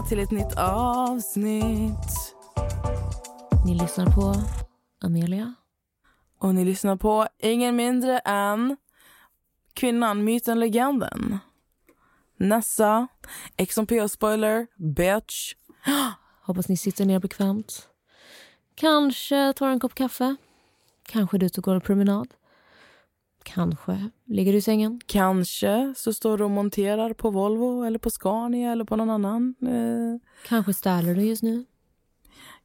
välkomna till ett nytt avsnitt. Ni lyssnar på Amelia. Och ni lyssnar på ingen mindre än kvinnan, myten, legenden. Nessa, XMPO-spoiler, bitch. Hoppas ni sitter ner bekvämt. Kanske tar en kopp kaffe. Kanske du går en promenad. Kanske ligger du i sängen. Kanske så står du och monterar på Volvo eller på Scania eller på någon annan. Eh, Kanske ställer du just nu.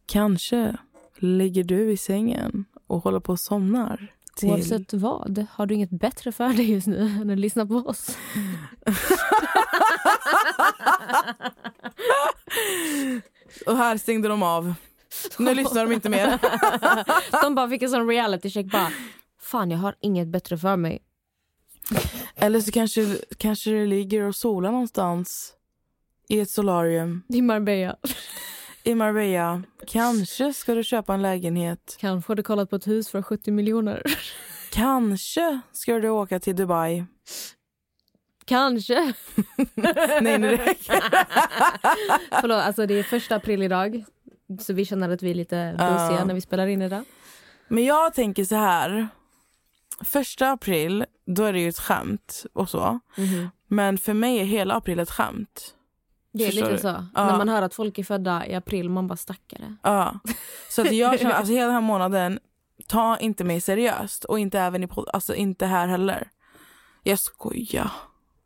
kanske ligger du i sängen och håller på och somnar. Till... Oavsett vad, har du inget bättre för dig just nu än att lyssna på oss? Och här stängde de av. Nu lyssnar de inte mer. De bara fick en sån reality check. Bara, Fan, jag har inget bättre för mig. Eller så kanske, kanske det ligger och solar någonstans i ett solarium I Marbella. i Marbella. Kanske ska du köpa en lägenhet. Kanske har du kollat på ett hus för 70 miljoner. Kanske ska du åka till Dubai. Kanske. Nej, nu räcker Förlåt, alltså det är första april idag. Så vi känner att vi är lite busiga Ja. när vi spelar in idag. Men jag tänker så här. Första april, då är det ju ett skämt och så. Men för mig är hela april ett skämt. Det är Förstår lite du? så. Ja. När man hör att folk är födda i april, man bara stackare. Ja. Så att jag känner, alltså hela den här månaden, ta inte mig seriöst. Och inte även i podd, alltså inte här heller. Jag skojar.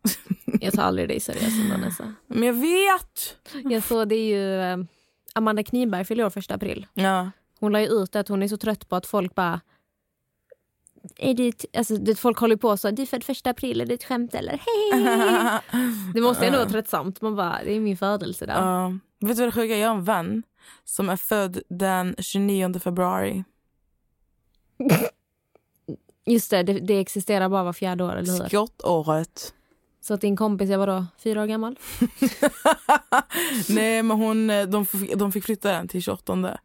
Jag tar aldrig dig seriöst Vanessa. Men jag vet! Jag såg det är ju eh, Amanda Kniberg fyller år första april. Ja. Hon la ju ut att hon är så trött på att folk bara är det, alltså, det, folk håller på så, du är född första april, är det ett skämt eller? Hej! Det måste ändå vara tröttsamt. Man bara, det är min födelse där. Ja. vet du vad det sjuka är? Jag har en vän som är född den 29 februari. Just det, det, det existerar bara var fjärde år, eller hur? Skottåret. Så att din kompis är vadå, fyra år gammal? Nej men hon, eh, de, fick, de fick flytta den till 28.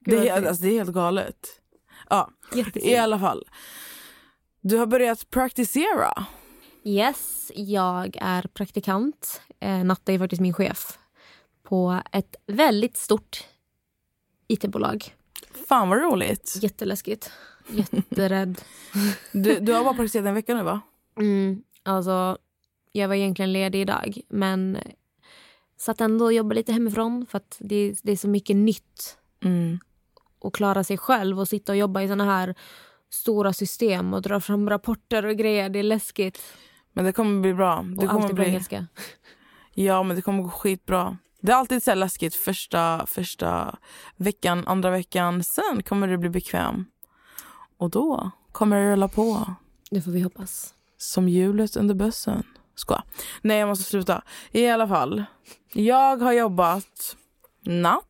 Det är, alltså, det är helt galet. Ja, i Jättesynd. alla fall. Du har börjat praktisera. Yes, jag är praktikant. Eh, Natta är faktiskt min chef på ett väldigt stort it-bolag. Fan vad roligt. Jätteläskigt. Jätterädd. Du, du har bara praktiserat en vecka nu va? Mm, alltså, jag var egentligen ledig idag, men satt ändå och jobbade lite hemifrån för att det, det är så mycket nytt Mm. Att klara sig själv och sitta och jobba i såna här stora system och dra fram rapporter och grejer. Det är läskigt. Men det kommer bli bra. Det och kommer allt är på bli, engelska. ja men det kommer gå skitbra. Det är alltid så här läskigt första, första veckan, andra veckan. Sen kommer du bli bekväm. Och då kommer det rulla på. Det får vi hoppas. Som hjulet under bussen. Skoja. Nej, jag måste sluta. I alla fall. Jag har jobbat natt.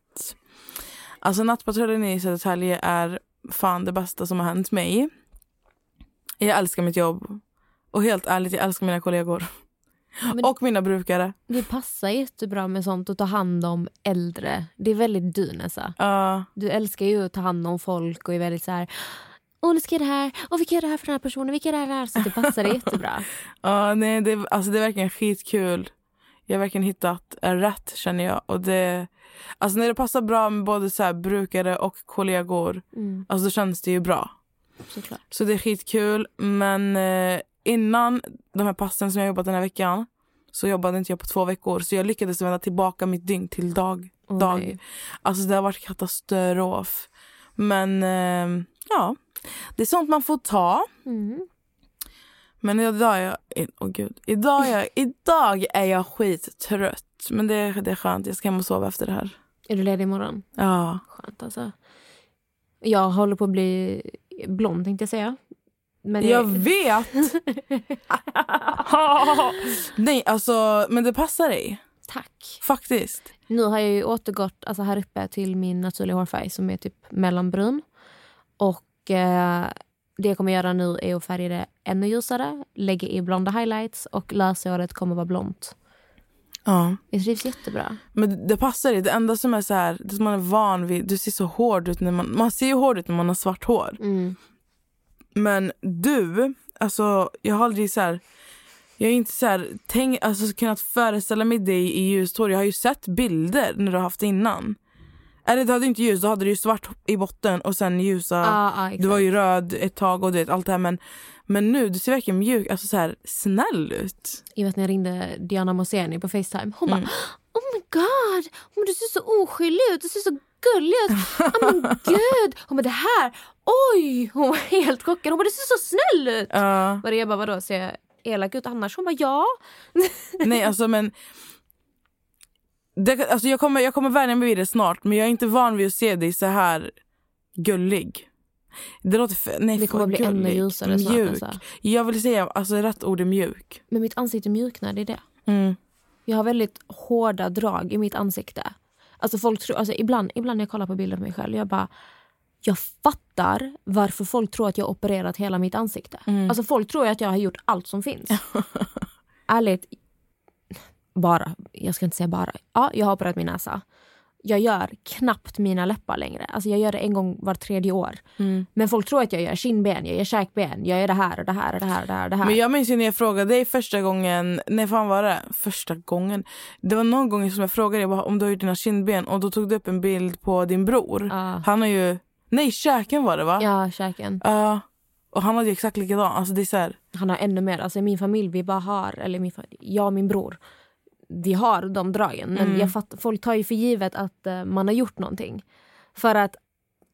Alltså nattpatrullen i Södertälje är fan det bästa som har hänt mig. Jag älskar mitt jobb. Och helt ärligt, jag älskar mina kollegor. Men- Och mina brukare. Det passar jättebra med sånt att ta hand om äldre. Det är väldigt du Nessa. Ja, Du älskar ju att ta hand om folk och är väldigt så här Åh, nu ska jag det här. Och vi kan göra det här för den här personen. Vi kan göra det här. Så det passar dig jättebra. ja nej, det, alltså det är verkligen skitkul. Jag har verkligen hittat rätt känner jag. Och det, alltså när det passar bra med både så här brukare och kollegor, Mm, alltså då känns det ju bra. såklart. Så det är skitkul. Men eh, innan de här passen som jag jobbat den här veckan så jobbade inte jag på två veckor. Så jag lyckades vända tillbaka mitt dygn till dag. Åh, dag. nej. Alltså det har varit katastrof. Men eh, ja, det är sånt man får ta. Mm. Men idag är jag, åh gud, idag är jag, idag är jag skittrött. Men det, det är skönt, jag ska hem och sova efter det här. Är du ledig imorgon? Ja. Skönt alltså. Jag håller på att bli blond tänkte jag säga. Men Jag vet! Nej, alltså, men det passar dig. Tack. Faktiskt. Nu har jag ju återgått alltså här uppe till min naturliga hårfärg som är typ mellanbrun. Och eh, det jag kommer göra nu är att färga det ännu ljusare, lägga i blonda highlights och löshåret kommer vara blont. Ja. Det trivs jättebra. Men det passar dig. Det enda som är så här, det som man är van vid, du ser så hård ut när man, man ser ju hård ut när man har svart hår. Mm. Men du, alltså jag har aldrig så här, Jag har inte så här, tänk, alltså, kunnat föreställa mig dig i ljust hår. Jag har ju sett bilder när du har haft det innan. Eller du hade inte ljus, då hade du ju svart i botten och sen ljusa. Ah, ah, du var ju röd ett tag och det, allt det här. Men, men nu, du ser verkligen mjuk, alltså så här snäll ut. Jag vet när jag ringde Diana Moseni på Facetime. Hon Mm. bara Oh my god, hon bara, du ser så oskyldig ut, du ser så gullig ut. Oh my gud. Hon bara det här, oj. Hon var helt chockad. Hon bara du ser så snäll ut. Var det jag bara vadå ser jag elak ut annars? Hon bara ja. Nej alltså men det, alltså, jag, kommer, jag kommer vänja mig vid det snart men jag är inte van vid att se dig så här gullig. Det låter för, nej, Det kommer för bli ännu ljusare snart, Mjuk. alltså. Jag vill säga, alltså rätt ord är mjuk. Men mitt ansikte mjuknar, det är det. Mm. Jag har väldigt hårda drag i mitt ansikte. Alltså folk tror, alltså ibland, ibland när jag kollar på bilder på mig själv, jag bara jag fattar varför folk tror att jag har opererat hela mitt ansikte. Mm. Alltså folk tror att jag har gjort allt som finns. Ärligt, bara, jag ska inte säga bara. Ja, jag har opererat min näsa. Jag gör knappt mina läppar längre. Alltså jag gör det en gång var tredje år. Mm. Men folk tror att jag gör kindben, jag gör käkben, jag gör det här och det här och det här och det här. Och det här. Men jag minns ju när jag frågade dig första gången, nej fan var det? Första gången? Det var någon gång som jag frågade dig bara, om du har gjort dina kindben och då tog du upp en bild på din bror. Ja. Han har ju, nej käken var det va? Ja, käken. Ja. och han hade ju exakt likadan. Alltså det är här, Han har ännu mer. Alltså i min familj, vi bara har, eller min, jag och min bror, vi har de dragen. Men Mm. jag fatt, folk tar ju för givet att eh, man har gjort någonting. För att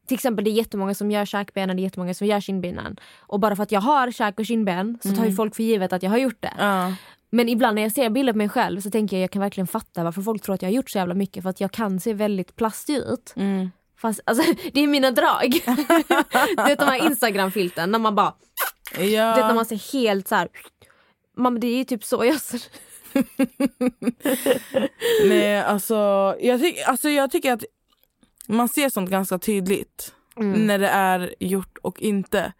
till exempel det är jättemånga som gör käkbenen, det är jättemånga som gör kindbenen. Och bara för att jag har käk och kindben så tar ju Mm. folk för givet att jag har gjort det. ja. Men ibland när jag ser bilder på mig själv så tänker jag jag kan verkligen fatta varför folk tror att jag har gjort så jävla mycket. För att jag kan se väldigt plastig ut. Mm. Fast alltså, det är mina drag. du vet de här instagram-filten när man bara Ja. du vet när man ser helt så här. Mamma det är ju typ så jag ser Nej, alltså jag, tyck, alltså jag tycker att man ser sånt ganska tydligt. Mm. När det är gjort och inte.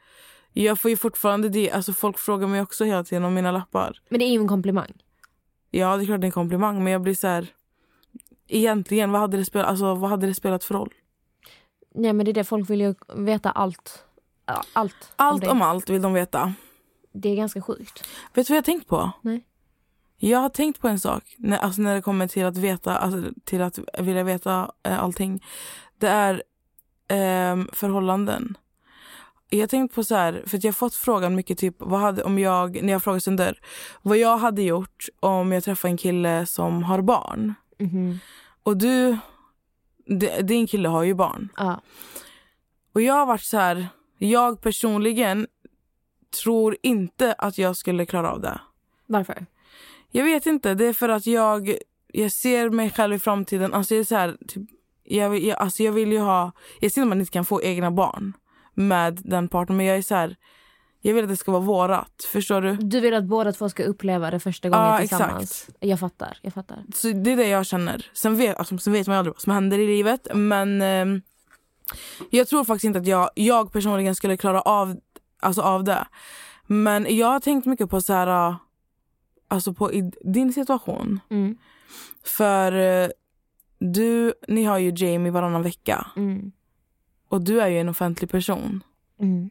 Jag får ju fortfarande det. Alltså folk frågar mig också hela tiden om mina lappar. Men det är ju en komplimang. Ja, det är klart det är en komplimang. Men jag blir så här... Egentligen, vad hade det spelat, alltså, vad hade det spelat för roll? Nej men det är det folk vill ju veta allt. Allt. Allt det. om allt vill de veta. Det är ganska sjukt. Vet du vad jag har tänkt på? Nej. Jag har tänkt på en sak när, alltså när det kommer till att veta, alltså till att vilja veta eh, allting. Det är ehm, förhållanden. Jag har tänkt på så här, för att jag har fått frågan mycket typ, vad hade, om jag, när jag frågar sönder, vad jag hade gjort om jag träffade en kille som har barn. Mhm. Och du, d- din kille har ju barn. Ja. Och jag har varit så här, jag personligen tror inte att jag skulle klara av det. Varför? Jag vet inte, det är för att jag, jag ser mig själv i framtiden, alltså jag är så här, typ, jag, jag, alltså jag vill ju ha, jag ser att man inte kan få egna barn med den partnern men jag är så här, jag vill att det ska vara vårat, förstår du? Du vill att båda två ska uppleva det första gången Ja, tillsammans. exakt. Jag fattar. Jag fattar. Så det är det jag känner. Sen vet, alltså, sen vet man aldrig vad som händer i livet men ehm, jag tror faktiskt inte att jag, jag personligen skulle klara av, alltså, av det. Men jag har tänkt mycket på så här, alltså på i din situation. Mm. För eh, du, ni har ju Jamie varannan vecka Mm. och du är ju en offentlig person. Mm.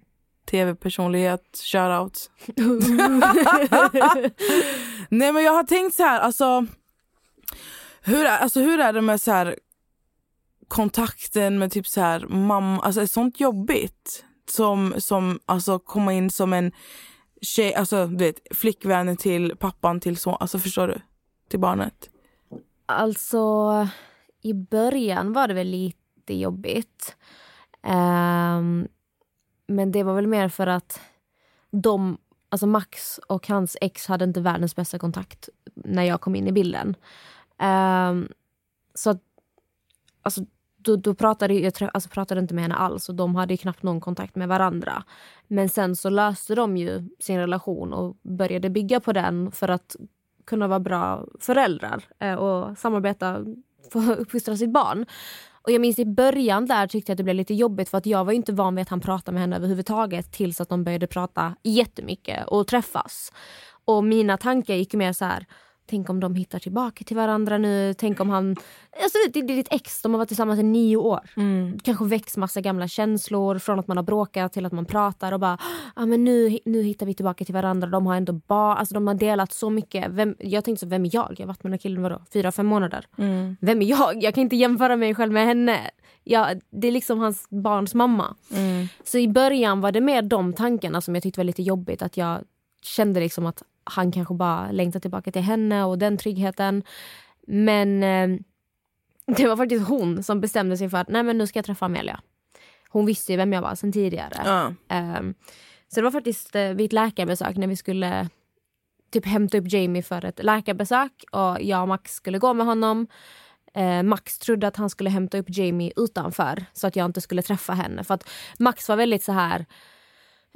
Tv-personlighet, shoutout. Nej men jag har tänkt så här, alltså hur är, alltså, hur är det med så här kontakten med typ så här mamma, alltså är sånt jobbigt? Som, som alltså komma in som en tjej, alltså du vet flickvännen till pappan till så, alltså förstår du? Till barnet. Alltså, i början var det väl lite jobbigt. Um, men det var väl mer för att de, alltså Max och hans ex hade inte världens bästa kontakt när jag kom in i bilden. Um, så att, alltså, då, då pratade jag träff, alltså, pratade inte med henne alls och de hade ju knappt någon kontakt med varandra. Men sen så löste de ju sin relation och började bygga på den för att kunna vara bra föräldrar eh, och samarbeta för att uppfostra sitt barn. Och jag minns i början där tyckte jag att det blev lite jobbigt för att jag var inte van vid att han pratade med henne överhuvudtaget tills att de började prata jättemycket och träffas. Och mina tankar gick mer så här, tänk om de hittar tillbaka till varandra nu. Tänk om han... Alltså, det är ditt ex, de har varit tillsammans i nio år. Mm. kanske väcks massa gamla känslor från att man har bråkat till att man pratar och bara ah, men nu, nu hittar vi tillbaka till varandra. De har ändå ba, alltså, de har delat så mycket. Vem, jag tänkte så, vem är jag? Jag har varit med den här killen vadå, fyra, fem månader. Mm. Vem är jag? Jag kan inte jämföra mig själv med henne. Jag, det är liksom hans barns mamma. Mm. Så i början var det mer de tankarna som jag tyckte var lite jobbigt. Att jag kände liksom att han kanske bara längtar tillbaka till henne och den tryggheten. Men eh, det var faktiskt hon som bestämde sig för att nej men nu ska jag träffa Amelia. Hon visste ju vem jag var sen tidigare. Ja. Ehm, så det var faktiskt eh, vid ett läkarbesök när vi skulle typ hämta upp Jamie för ett läkarbesök och jag och Max skulle gå med honom. Eh, Max trodde att han skulle hämta upp Jamie utanför så att jag inte skulle träffa henne. För att Max var väldigt så här...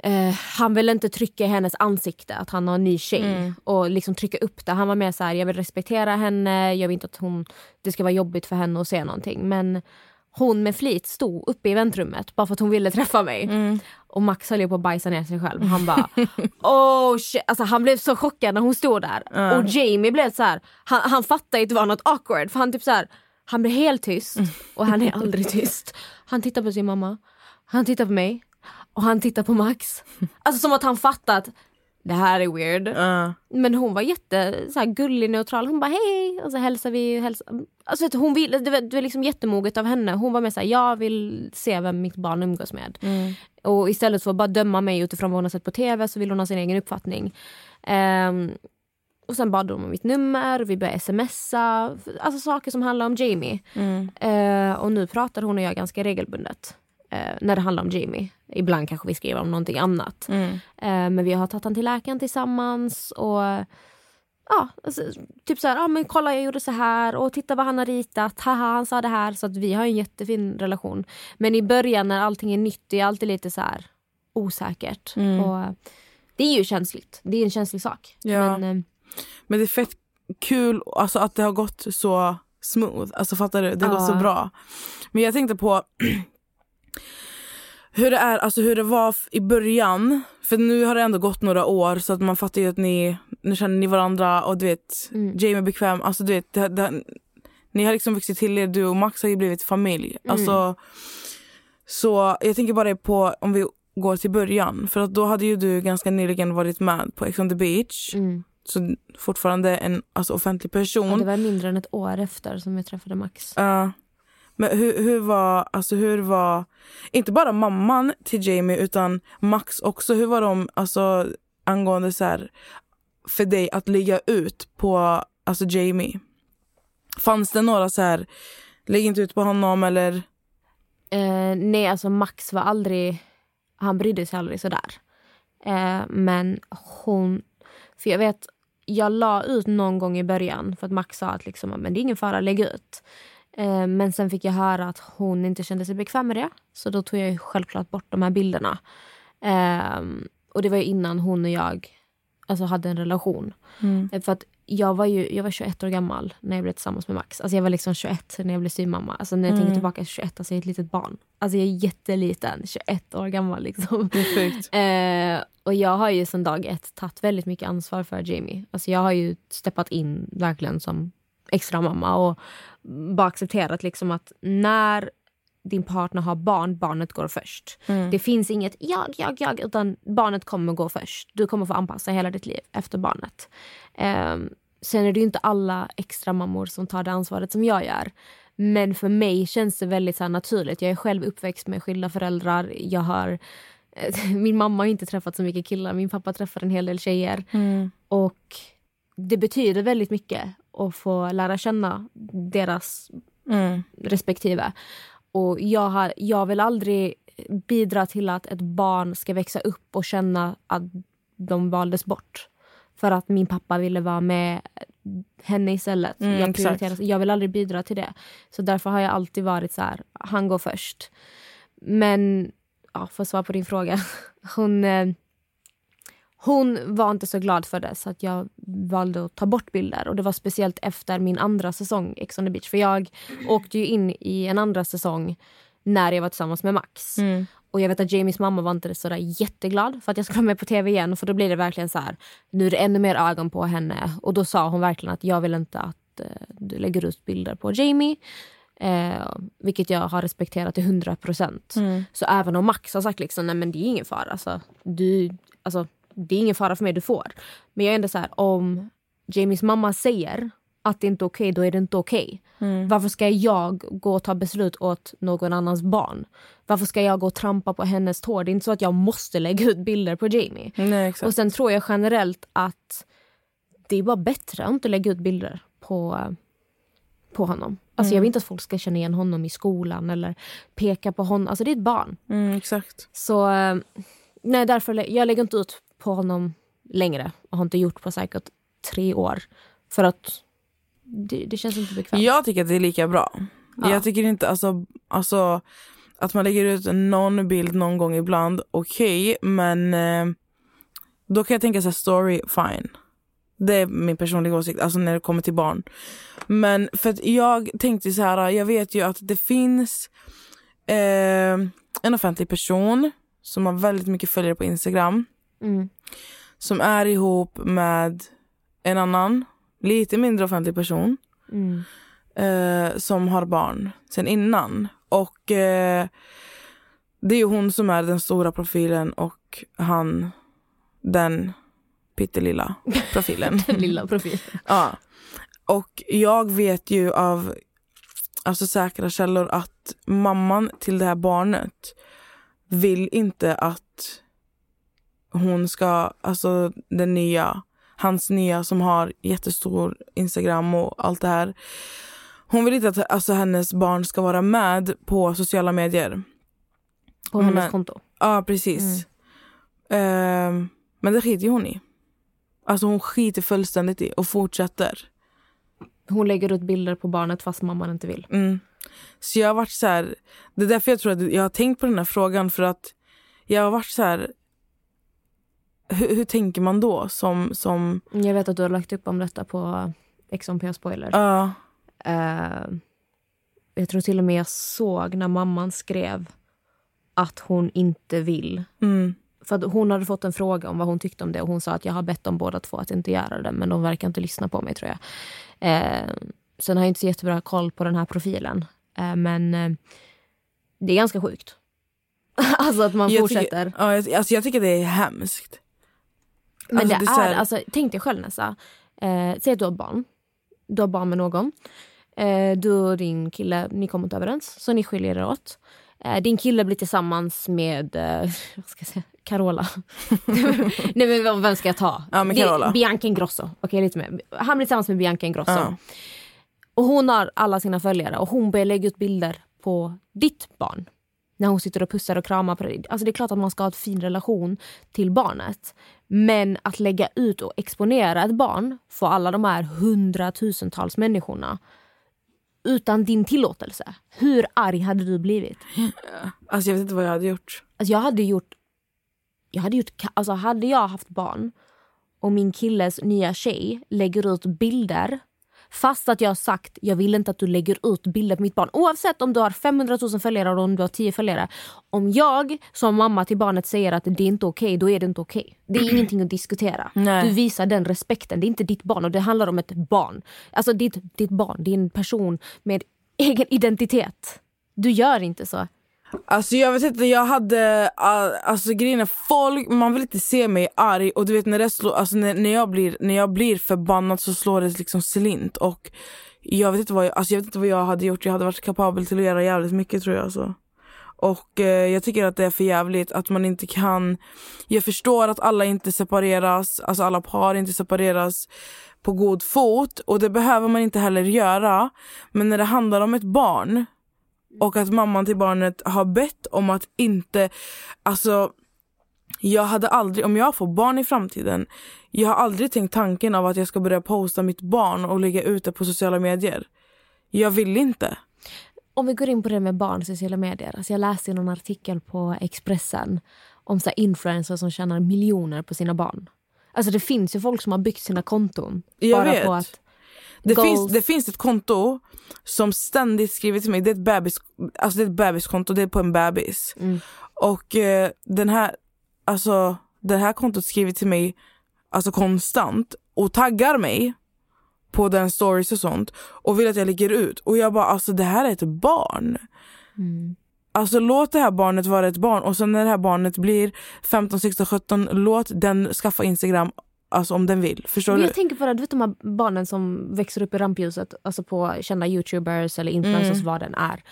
Eh, han ville inte trycka i hennes ansikte att han har en ny tjej Mm. och liksom trycka upp det. Han var mer så här, jag vill respektera henne, jag vill inte att hon, det ska vara jobbigt för henne att se någonting. Men hon med flit stod uppe i väntrummet bara för att hon ville träffa mig. Mm. Och Max höll ju på att bajsa ner sig själv. Han bara oh shit. Alltså, han blev så chockad när hon stod där. Ja. Och Jamie blev så här, han, han fattade inte det var något awkward för han typ så här, han blev helt tyst och han är aldrig tyst. Han tittar på sin mamma, han tittar på mig och han tittar på Max. Alltså som att han fattat det här är weird. Ja. Men hon var jätte så här, gullig, neutral. Hon bara hej och så hälsar vi. Hälsar. Alltså, vet hon vill, det, var, det var liksom jättemoget av henne. Hon var med så här, jag vill se vem mitt barn umgås med. Mm. Och istället för att bara döma mig utifrån vad hon har sett på tv så vill hon ha sin egen uppfattning. Ehm, och sen bad hon om mitt nummer, vi började smsa. Alltså saker som handlar om Jamie. Mm. Eh, och nu pratar hon och jag ganska regelbundet. Eh, när det handlar om Jamie. Ibland kanske vi skriver om någonting annat. Mm. Eh, men vi har tagit han till läkaren tillsammans. Och ja, alltså, Typ så här, ah, men kolla jag gjorde så här och titta vad han har ritat. Haha, han sa det här. Så att vi har en jättefin relation. Men i början när allting är nytt, det är alltid lite så här osäkert. Mm. Och det är ju känsligt. Det är en känslig sak. Ja. Men, eh, Men det är fett kul alltså, att det har gått så smooth. Alltså fattar du? Det har gått så Ja. bra. Men jag tänkte på hur det är, alltså hur det var i början. För nu har det ändå gått några år så att man fattar ju att ni, nu känner ni varandra och du vet, Mm. Jamie är bekväm. Alltså du vet, det, det, ni har liksom vuxit till er, du och Max har ju blivit familj. Mm. Alltså, så jag tänker bara på om vi går till början. För att då hade ju du ganska nyligen varit med på Ex on the beach. mm. Så fortfarande en alltså, offentlig person. Ja, det var mindre än ett år efter som jag träffade Max. Ja men hur, hur var, alltså hur var, inte bara mamman till Jamie utan Max också, hur var de alltså angående så här, för dig att ligga ut på alltså Jamie? Fanns det några så här, lägg inte ut på honom eller? Eh, nej, alltså Max var aldrig... Han brydde sig aldrig sådär. Eh, men hon... För jag vet, jag la ut någon gång i början för att Max sa att liksom, men det är ingen fara, lägg ut. Eh, men sen fick jag höra att hon inte kände sig bekväm med det. Så då tog jag ju självklart bort de här bilderna. Eh, och det var ju innan hon och jag alltså, hade en relation. Eh, För att jag var ju jag var 21 år gammal när jag blev tillsammans med Max. Alltså jag var liksom 21 när jag blev styvmamma. Alltså när jag tänker tillbaka 21, alltså jag är ett litet barn. Alltså jag är jätteliten, 21 år gammal liksom. Eh, och jag har ju sedan dag ett tagit väldigt mycket ansvar för Jamie. Alltså jag har ju steppat in verkligen som extra mamma och bara accepterat liksom att när din partner har barn, barnet går först. Mm. Det finns inget jag, jag, jag, utan barnet kommer gå först. Du kommer få anpassa hela ditt liv efter barnet. Ehm, sen är det ju inte alla extra mammor som tar det ansvaret som jag gör. Men för mig känns det väldigt så naturligt. Jag är själv uppväxt med skilda föräldrar. Jag har, min mamma har inte träffat så mycket killar. Min pappa träffar en hel del tjejer. Mm. Och det betyder väldigt mycket att få lära känna deras Mm. respektive. Och jag, har, jag vill aldrig bidra till att ett barn ska växa upp och känna att de valdes bort. För att min pappa ville vara med henne istället. Mm, jag, prioriterar, jag vill aldrig bidra till det. Så därför har jag alltid varit så här, han går först. Men, ja, för att svara på din fråga. Hon, eh, hon var inte så glad för det så att jag valde att ta bort bilder. Och Det var speciellt efter min andra säsong Ex on the beach. För jag åkte ju in i en andra säsong när jag var tillsammans med Max. Mm. Och jag vet att Jamies mamma var inte sådär jätteglad för att jag skulle vara med på tv igen. För då blir det verkligen så här, nu är det ännu mer ögon på henne. Och då sa hon verkligen att jag vill inte att eh, du lägger ut bilder på Jamie. Eh, vilket jag har respekterat till 100 procent. Mm. Så även om Max har sagt liksom, nej men det är ingen fara. Alltså, du, alltså, det är ingen fara för mig, du får. Men jag är ändå så här, om Jamies mamma säger att det inte är okej, då är det inte okej. Mm. Varför ska jag gå och ta beslut åt någon annans barn? Varför ska jag gå och trampa på hennes tår? Det är inte så att jag måste lägga ut bilder på Jamie. Nej. Och sen tror jag generellt att det är bara bättre att inte lägga ut bilder på, på honom. Alltså Jag vill inte att folk ska känna igen honom i skolan eller peka på honom. Alltså det är ett barn. Mm, exakt. Så eh, nej, därför jag lägger inte ut på honom längre. Och har inte gjort på säkert tre år. För att det, det känns inte bekvämt. Jag tycker att det är lika bra. Ja. Jag tycker inte, alltså, alltså att man lägger ut någon bild någon gång ibland, okej, men eh, då kan jag tänka så här, story, fine. Det är min personliga åsikt, alltså när det kommer till barn. Men för att jag tänkte så här, jag vet ju att det finns eh, en offentlig person som har väldigt mycket följare på Instagram Mm. som är ihop med en annan, lite mindre offentlig person Mm. eh, som har barn sen innan. Och eh, det är hon som är den stora profilen och han den pyttelilla profilen. Den lilla profilen. ja. Och jag vet ju av alltså säkra källor att mamman till det här barnet vill inte att hon ska, alltså den nya, hans nya som har jättestor Instagram och allt det här. Hon vill inte att alltså, hennes barn ska vara med på sociala medier. På hennes Men- konto. Ja, precis. Ehm, men det skiter hon i. Alltså hon skiter fullständigt i och fortsätter. Hon lägger ut bilder på barnet fast mamman inte vill. Mm. Så jag har varit så här, det är därför jag tror att jag har tänkt på den här frågan för att jag har varit så här. Hur, hur tänker man då som, som, Jag vet att du har lagt upp om detta på XMP Spoiler. ja, Eh, jag tror till och med jag såg när mamman skrev att hon inte vill. mm, För hon hade fått en fråga om vad hon tyckte om det och hon sa att jag har bett dem båda två att inte göra det men de verkar inte lyssna på mig tror jag. Eh, sen har jag inte så jättebra koll på den här profilen. Eh, men det är ganska sjukt. alltså att man jag fortsätter. Tycker, ja, alltså jag tycker det är hemskt. Men Alltså, det, det är här- alltså, tänk dig själv Nessa. Eh, säg att du har barn. Du har barn med någon. Eh, du och din kille, ni kommer inte överens, så ni skiljer er åt. Eh, din kille blir tillsammans med, eh, vad ska jag säga, Carola. Nej men vem- ska jag ta? Ja, men Det- Carola. Bianca Ingrosso. Okej lite mer. Han blir tillsammans med Bianca Ingrosso. Ja. Och hon har alla sina följare och hon börjar lägga ut bilder på ditt barn. När hon sitter och pussar och kramar på dig. Alltså det är klart att man ska ha en fin relation till barnet. Men att lägga ut och exponera ett barn för alla de här hundratusentals människorna utan din tillåtelse. Hur arg hade du blivit? Alltså jag vet inte vad jag hade gjort. Alltså jag hade gjort... Jag hade gjort... Alltså hade jag haft barn och min killes nya tjej lägger ut bilder fast att jag har sagt jag vill inte att du lägger ut bilder på mitt barn. Oavsett om du har 500 000 följare eller om du har 10 följare. Om jag som mamma till barnet säger att det är inte okej, då är det inte okej. Det är ingenting att diskutera. Nej. Du visar den respekten. Det är inte ditt barn och det handlar om ett barn. Alltså ditt, ditt barn, det är en person med egen identitet. Du gör inte så. Alltså jag vet inte, jag hade, alltså grejen är folk, man vill inte se mig arg och du vet när det slår, alltså när, när, jag blir, när jag blir förbannad så slår det liksom slint och jag vet inte vad jag, alltså jag vet inte vad jag hade gjort, jag hade varit kapabel till att göra jävligt mycket tror jag alltså. Och eh, jag tycker att det är för jävligt att man inte kan, jag förstår att alla inte separeras, alltså alla par inte separeras på god fot och det behöver man inte heller göra. Men när det handlar om ett barn och att mamman till barnet har bett om att inte, alltså jag hade aldrig, om jag får barn i framtiden, jag har aldrig tänkt tanken av att jag ska börja posta mitt barn och lägga ut det på sociala medier. Jag vill inte. Om vi går in på det med barn sociala medier. Alltså jag läste någon artikel på Expressen om så influencers som tjänar miljoner på sina barn. Alltså det finns ju folk som har byggt sina konton. Jag bara vet. på att Det goals. finns, det finns ett konto som ständigt skriver till mig, det är ett, bebis, alltså det är ett bebiskonto, det är på en bebis. Mm. Och eh, den här, alltså, det här kontot skriver till mig alltså konstant och taggar mig på den stories och sånt och vill att jag lägger ut. Och jag bara alltså det här är ett barn. Mm. Alltså låt det här barnet vara ett barn och sen när det här barnet blir 15, 16, 17 låt den skaffa Instagram alltså om den vill. Förstår Men du? jag tänker på det, du vet de här barnen som växer upp i rampljuset, alltså på kända youtubers eller influencers Mm. vad den är.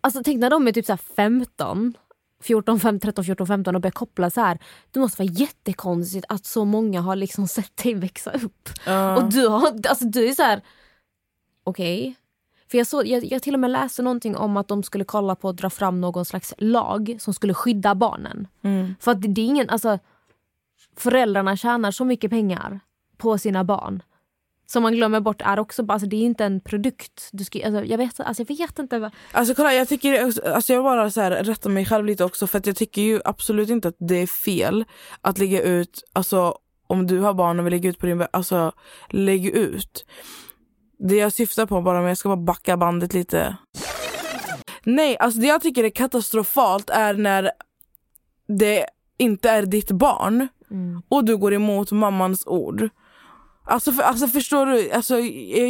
Alltså tänk när de är typ så här 15, 14, 15, 13, 14, 15 och börjar koppla så här. Det måste vara jättekonstigt att så många har liksom sett dig växa upp. Ja. Och du, har, alltså du är så här. okej. För jag, såg, jag, jag till och med läste någonting om att de skulle kolla på att dra fram någon slags lag som skulle skydda barnen. Mm. För att det, det är ingen, alltså föräldrarna tjänar så mycket pengar på sina barn. Som man glömmer bort är också, bara- alltså det är inte en produkt. Du ska, alltså, jag, vet, alltså, jag vet inte. Vad, Alltså kolla jag tycker, alltså jag vill bara så här, rätta mig själv lite också för att jag tycker ju absolut inte att det är fel att lägga ut, alltså om du har barn och vill lägga ut på din, alltså lägg ut. Det jag syftar på bara, men jag ska bara backa bandet lite. Nej, alltså det jag tycker är katastrofalt är när det inte är ditt barn och du går emot mammans ord. Alltså, för, alltså förstår du, alltså,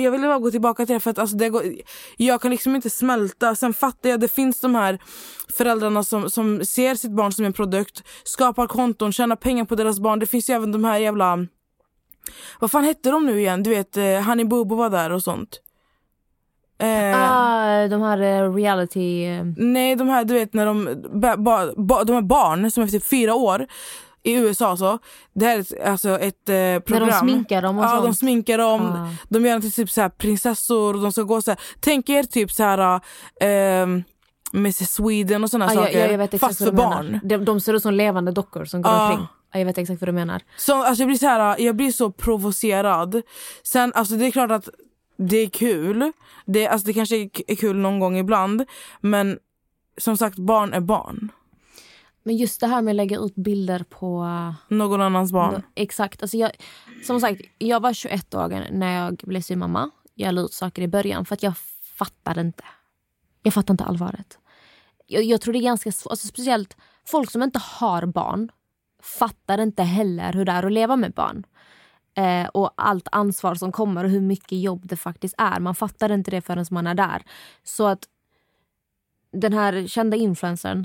jag vill bara gå tillbaka till det för att alltså, det går, jag kan liksom inte smälta. Sen fattar jag, det finns de här föräldrarna som, som ser sitt barn som en produkt, skapar konton, tjänar pengar på deras barn. Det finns ju även de här jävla, vad fan hette de nu igen? Du vet, eh, Honey Bobo var där och sånt. Eh, ah, de här eh, reality... eh, Nej, de här du vet när de, ba, ba, de här barn som är typ fyra år i USA så. Det här är alltså ett eh, program. När de sminkar dem och Ja, sånt. de sminkar dem. Ah. De gör till typ så här prinsessor och de ska gå så här. Tänk er typ så här eh, Mrs Sweden och såna Ah, saker. jag, jag vet exakt fast för barn. De, de ser ut som levande dockor som går Ah. omkring. Ah, jag vet exakt vad du menar. Så, alltså, jag, blir så här, jag blir så provocerad. Sen, alltså, det är klart att det är kul. Det, alltså, det kanske är kul någon gång ibland. Men som sagt, barn är barn. Men just det här med att lägga ut bilder på... Någon annans barn. Exakt. Alltså jag, som sagt, jag var 21 år när jag blev styvmamma. Jag la ut saker i början för att jag fattade inte. Jag fattade inte allvaret. Jag, jag tror det är ganska svårt, alltså speciellt folk som inte har barn fattar inte heller hur det är att leva med barn. Eh, och allt ansvar som kommer och hur mycket jobb det faktiskt är. Man fattar inte det förrän man är där. Så att den här kända influencern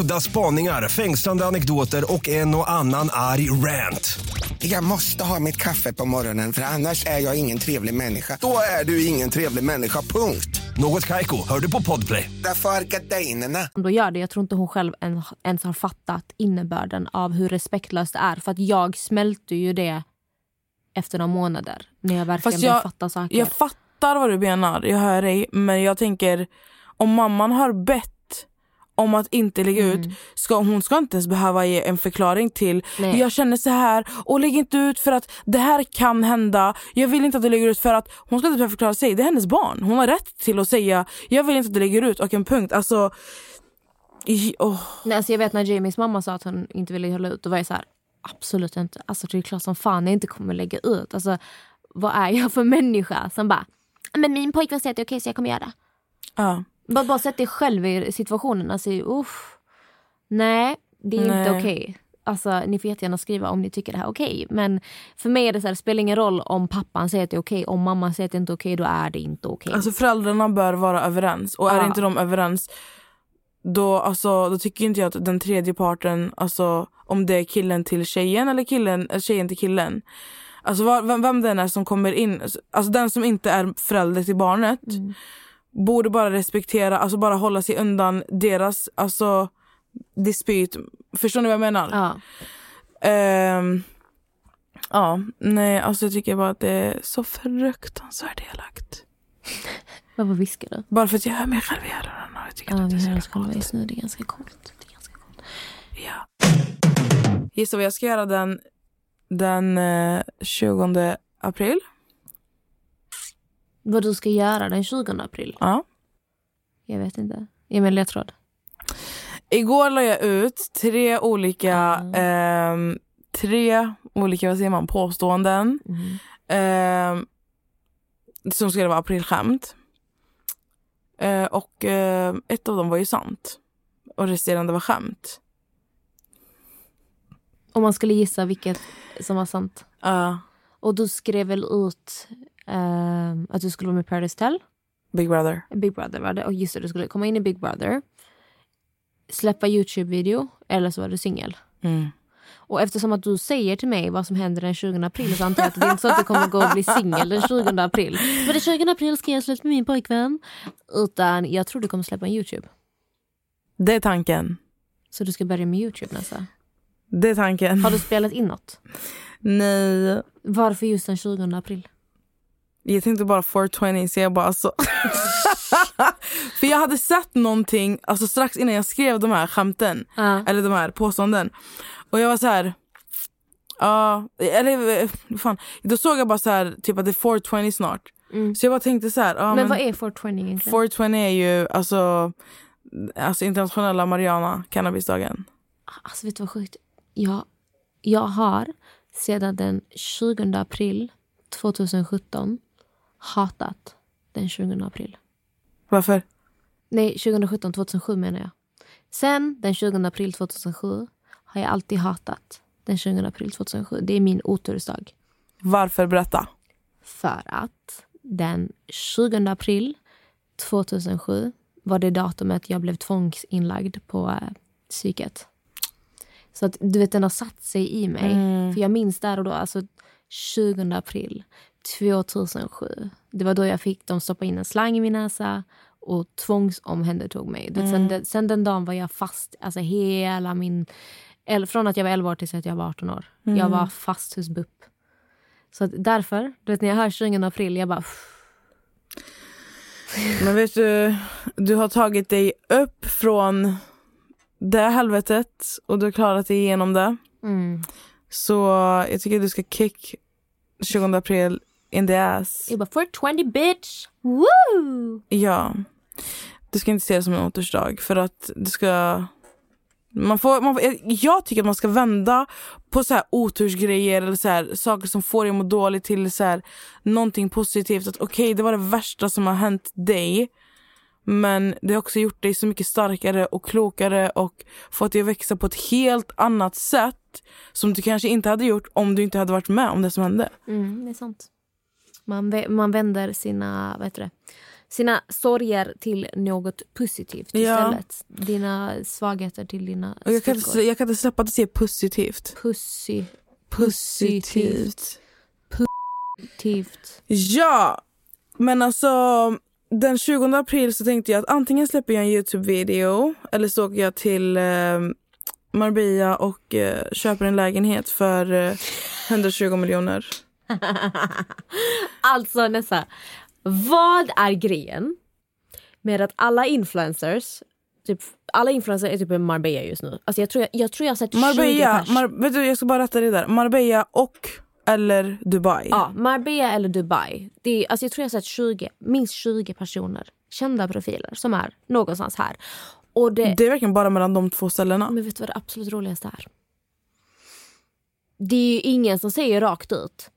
Udda spaningar, fängslande anekdoter och en och annan arg rant. Jag måste ha mitt kaffe på morgonen för annars är jag ingen trevlig människa. Då är du ingen trevlig människa, punkt. Något Kaiko, hör du på Podplay. Därför är gardinerna. ändå gör det. Jag tror inte hon själv en, ens har fattat innebörden av hur respektlöst det är. För att jag smälte ju det efter några månader. När jag verkligen Fast jag- fatta saker. Jag fattar vad du menar, jag hör dig. Men jag tänker, om mamman har bett om att inte lägga ut, ska, hon ska inte ens behöva ge en förklaring till Nej. jag känner så här och lägg inte ut för att det här kan hända. Jag vill inte att du lägger ut för att hon ska inte behöva förklara sig. Det är hennes barn. Hon har rätt till att säga jag vill inte att du lägger ut och en punkt. Alltså, åh. Nej, alltså jag vet när Jamies mamma sa att hon inte ville hålla ut. Då var jag så här, absolut inte. Alltså det är klart som fan jag inte kommer lägga ut. Alltså vad är jag för människa som bara, men min pojkvän säger att det är okej så jag kommer göra det. Ja. Bara, bara sätt dig själv i situationen. Alltså, uff. Nej, det är inte Nej. okej. Alltså, ni får jättegärna skriva om ni tycker det här är okej. Men för mig är det så här, det spelar ingen roll om pappan säger att det är okej. Om mamman säger att det inte är okej, då är det inte okej. Alltså föräldrarna bör vara överens och är Ja. inte de överens då, alltså, då tycker inte jag att den tredje parten, alltså om det är killen till tjejen eller killen, eller tjejen till killen. Alltså vem, vem den är som kommer in, alltså den som inte är förälder till barnet borde bara respektera, alltså bara hålla sig undan deras alltså, dispyt. Förstår ni vad jag menar? Ja. Ehm, ja, nej alltså jag tycker bara att det är så fruktansvärt elakt. Varför viskar du? Bara för att jag hör mig själv öronen och jag tycker Ja, att det är så jävla coolt. just nu. Det är ganska coolt. Det är ganska coolt. Ja. Gissa vad jag ska göra den, den eh, 20 april. Vad du ska göra den 20 april? Ja. Jag vet inte. Ge mig en ledtråd. Igår la jag ut tre olika, Mm. ehm, tre olika vad säger man, påståenden. Mm. ehm, som skulle vara aprilskämt. Eh, och eh, ett av dem var ju sant. Och resterande var skämt. Om man skulle gissa vilket som var sant. Ja, Och du skrev väl ut ehm, att du skulle vara med i Paradise Tell? Big Brother. Big Brother var det. Och just det, du skulle komma in i Big Brother. Släppa Youtube-video. Eller så var du singel. Mm. Och eftersom att du säger till mig vad som händer den 20 april så antar jag att det är inte så att du kommer gå och bli singel den 20 april. Men den 20 april ska jag släppa med min pojkvän. Utan jag tror du kommer släppa en Youtube. Det är tanken. Så du ska börja med Youtube nästa. Det är tanken. Har du spelat in något? Nej. Varför just den 20 april? Jag tänkte bara 420 så jag bara alltså. För jag hade sett någonting alltså strax innan jag skrev de här skämten. Ja. Eller de här påståenden. Och jag var så här. Ja, eller eh, fan. Då såg jag bara så här typ att det är 420 snart. Mm. Så jag bara tänkte så här. Ja, Men vad är 420 egentligen? 420 är ju alltså, alltså internationella Mariana cannabisdagen. Alltså vet du vad sjukt? Jag, jag har sedan den 20 april 2017 hatat den 20 april. Varför? Nej, 2017, 2007 menar jag. Sen den 20 april 2007 har jag alltid hatat den 20 april 2007. Det är min otursdag. Varför? Berätta. För att den 20 april 2007 var det datumet jag blev tvångsinlagd på eh, psyket. Så att du vet den har satt sig i mig. För jag minns där och då, alltså 20 april 2007. Det var då jag fick dem stoppa in en slang i min näsa och tvångsomhändertog mig. Vet, sen, den, sen den dagen var jag fast, alltså hela min... el- Från att jag var 11 år tills att jag var 18 år. Jag var fast hos BUP. Så att därför, du vet när jag hör 20 april, jag bara... "Pff, Men vet du, du har tagit dig upp från det helvetet och du har klarat dig igenom det. Mm. Så jag tycker du ska kick 20 april in the ass. Jag bara 420 bitch! Woo! Ja. Du ska inte se det som en återsdag för att du ska... Man får, man får, jag tycker att man ska vända på så här otursgrejer eller så här, saker som får dig att må dåligt till så här, någonting positivt. Att Okej, det var det värsta som har hänt dig. Men det har också gjort dig så mycket starkare och klokare och fått dig att växa på ett helt annat sätt som du kanske inte hade gjort om du inte hade varit med om det som hände. Mm, det är sant. Man, man vänder sina, vad heter det, sina sorger till något positivt Ja. istället. Dina svagheter till dina Och jag, kan inte, jag kan inte släppa att säga positivt. Pussy, Positivt. positivt. Ja, men alltså den 20 april så tänkte jag att antingen släpper jag en Youtube-video eller så åker jag till eh, Marbella och eh, köper en lägenhet för eh, 120 miljoner. Alltså Nessa, vad är grejen med att alla influencers Typ, alla influencers är typ i Marbella just nu. Alltså jag, tror jag, jag tror jag har sett 20 Marbella, pers. Mar- vet du, jag ska bara rätta det där. Marbella och eller Dubai. Ja, Marbella eller Dubai. Det är, alltså jag tror jag har sett 20, minst 20 personer, kända profiler som är någonstans här. Och det, Det är verkligen bara mellan de två ställena. Men vet du vad det absolut roligaste är? Det är ju ingen som säger rakt ut.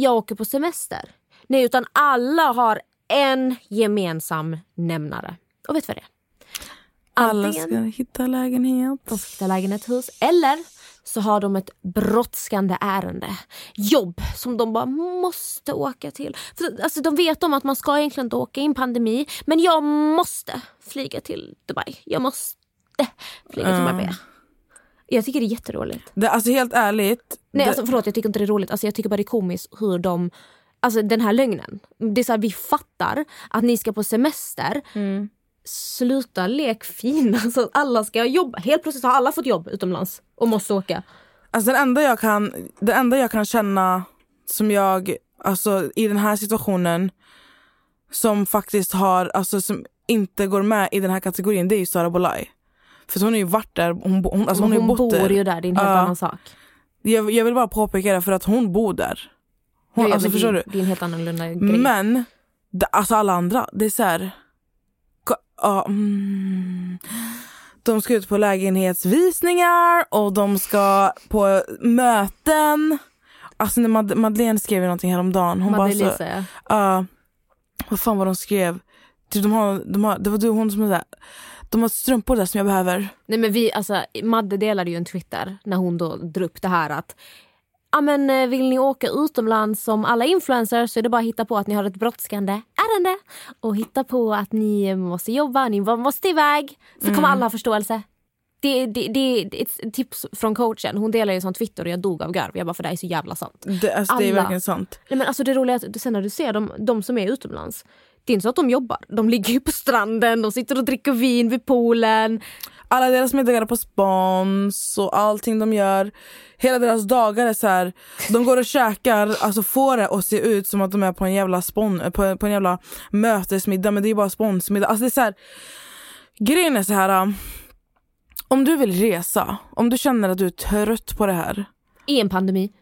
Jag åker på semester. Nej, utan alla har en gemensam nämnare. Och vet du vad det är? Alla ska hitta lägenhet. de ska hitta lägenhet, hus eller så har de ett brådskande ärende. Jobb som de bara måste åka till. För, alltså, de vet om att man ska egentligen inte åka i en pandemi men jag måste flyga till Dubai. Jag måste flyga till. Marbella. Jag tycker det är jätteroligt. Det, alltså helt ärligt. Nej, det, alltså, förlåt, jag tycker inte det är roligt. Alltså, jag tycker bara det är komiskt hur de... Alltså den här lögnen. Det är så här, vi fattar att ni ska på semester. Mm. Sluta lek fina så att alla ska jobba. Helt plötsligt har alla fått jobb utomlands och måste åka. Alltså den enda jag kan, det enda jag kan känna som jag, alltså i den här situationen som faktiskt har, alltså som inte går med i den här kategorin det är ju Sara Bolaj. För hon har ju varit där, hon, hon, alltså hon, har ju bor där. ju där, det är en helt Ja. annan sak. Jag, jag vill bara påpeka det för att hon bor där. Hon, Ja, alltså, men förstår det, du? det är en helt annorlunda grej. Men det, alltså alla andra, det är så här... Ja, mm, de ska ut på lägenhetsvisningar och de ska på möten. Alltså när Mad- Madeleine skrev ju någonting häromdagen. Hon bara så, Madeleine, Ja, vad fan var de skrev? Typ de har, de har, det var du hon som där. De har strumpor där som jag behöver. Nej men vi, alltså Madde delade ju en Twitter när hon då drog upp det här att Ja men eh, vill ni åka utomlands som alla influencers så är det bara att hitta på att ni har ett brådskande ärende och hitta på att ni måste jobba, ni måste iväg så kommer alla ha förståelse. Det, det, det, det är ett tips från coachen. Hon delade ju sån Twitter och jag dog av garv. Jag bara för det här är så jävla sant. Det, alltså, det är verkligen sant. Nej, men alltså det roliga är att sen när du ser dem, de som är utomlands. Det är inte så att de jobbar. De ligger ju på stranden, de sitter och dricker vin vid poolen. Alla deras middagar är på spons och allting de gör. Hela deras dagar är så här. De går och käkar, alltså får det att se ut som att de är på en jävla spon, på, på en jävla mötesmiddag men det är bara sponsmiddag. Alltså det är så här, grejen är så här. um, Om du vill resa, om du känner att du är trött på det här. I en pandemi.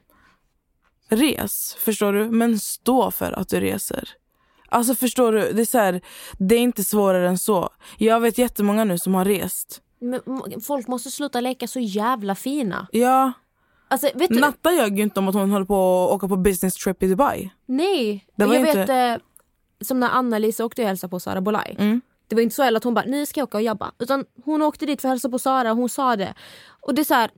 res, förstår du? Men stå för att du reser. Alltså förstår du, det är, så här, det är inte svårare än så. Jag vet jättemånga nu som har rest. Men folk måste sluta leka så jävla fina. Ja, Alltså? Natta ljög ju inte om att hon håller på att åka på business trip i Dubai. Nej. Det var jag inte- vet, eh, som när Anna-Lisa åkte och hälsade på Sara Bolaj. Mm. Det var inte så heller att hon bara, ni ska åka och jobba. Utan hon åkte dit för att hälsa på Sara och hon sa det. Och det är så här,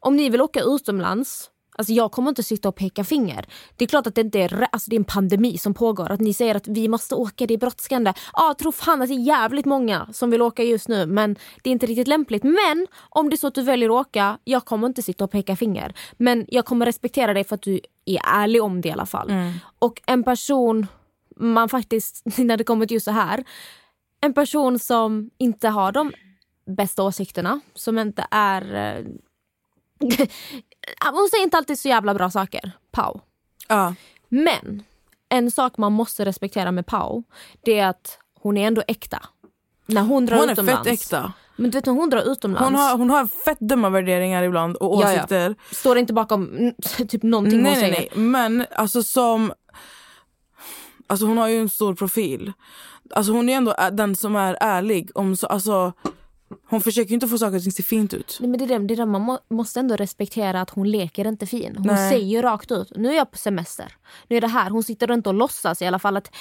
om ni vill åka utomlands, alltså jag kommer inte sitta och peka finger. Det är klart att det inte är, alltså det är en pandemi som pågår. Att ni säger att vi måste åka, det är brådskande. Ja, tro fan att det är jävligt många som vill åka just nu men det är inte riktigt lämpligt. Men om det är så att du väljer att åka, jag kommer inte sitta och peka finger. Men jag kommer respektera dig för att du är ärlig om det i alla fall. Och en person man faktiskt, när det kommer till just så här, en person som inte har de bästa åsikterna, som inte är... Hon säger inte alltid så jävla bra saker, Pau. Ja. Men en sak man måste respektera med Pau, det är att hon är ändå äkta. När hon drar Hon är utomlands. fett äkta. Men du vet när hon drar utomlands, Hon har, hon har fett dumma värderingar ibland och åsikter. står inte bakom typ någonting Nej, hon nej, säger. nej. Men alltså som... Alltså hon har ju en stor profil. Alltså hon är ändå den som är ärlig. Om så, alltså, hon försöker ju inte få saker och ting att se fint ut. Nej, men det är det, det är det man må, måste ändå respektera att hon leker inte fin. Hon Nej. säger rakt ut, nu är jag på semester. Nu är det här. Hon sitter inte och låtsas i alla fall att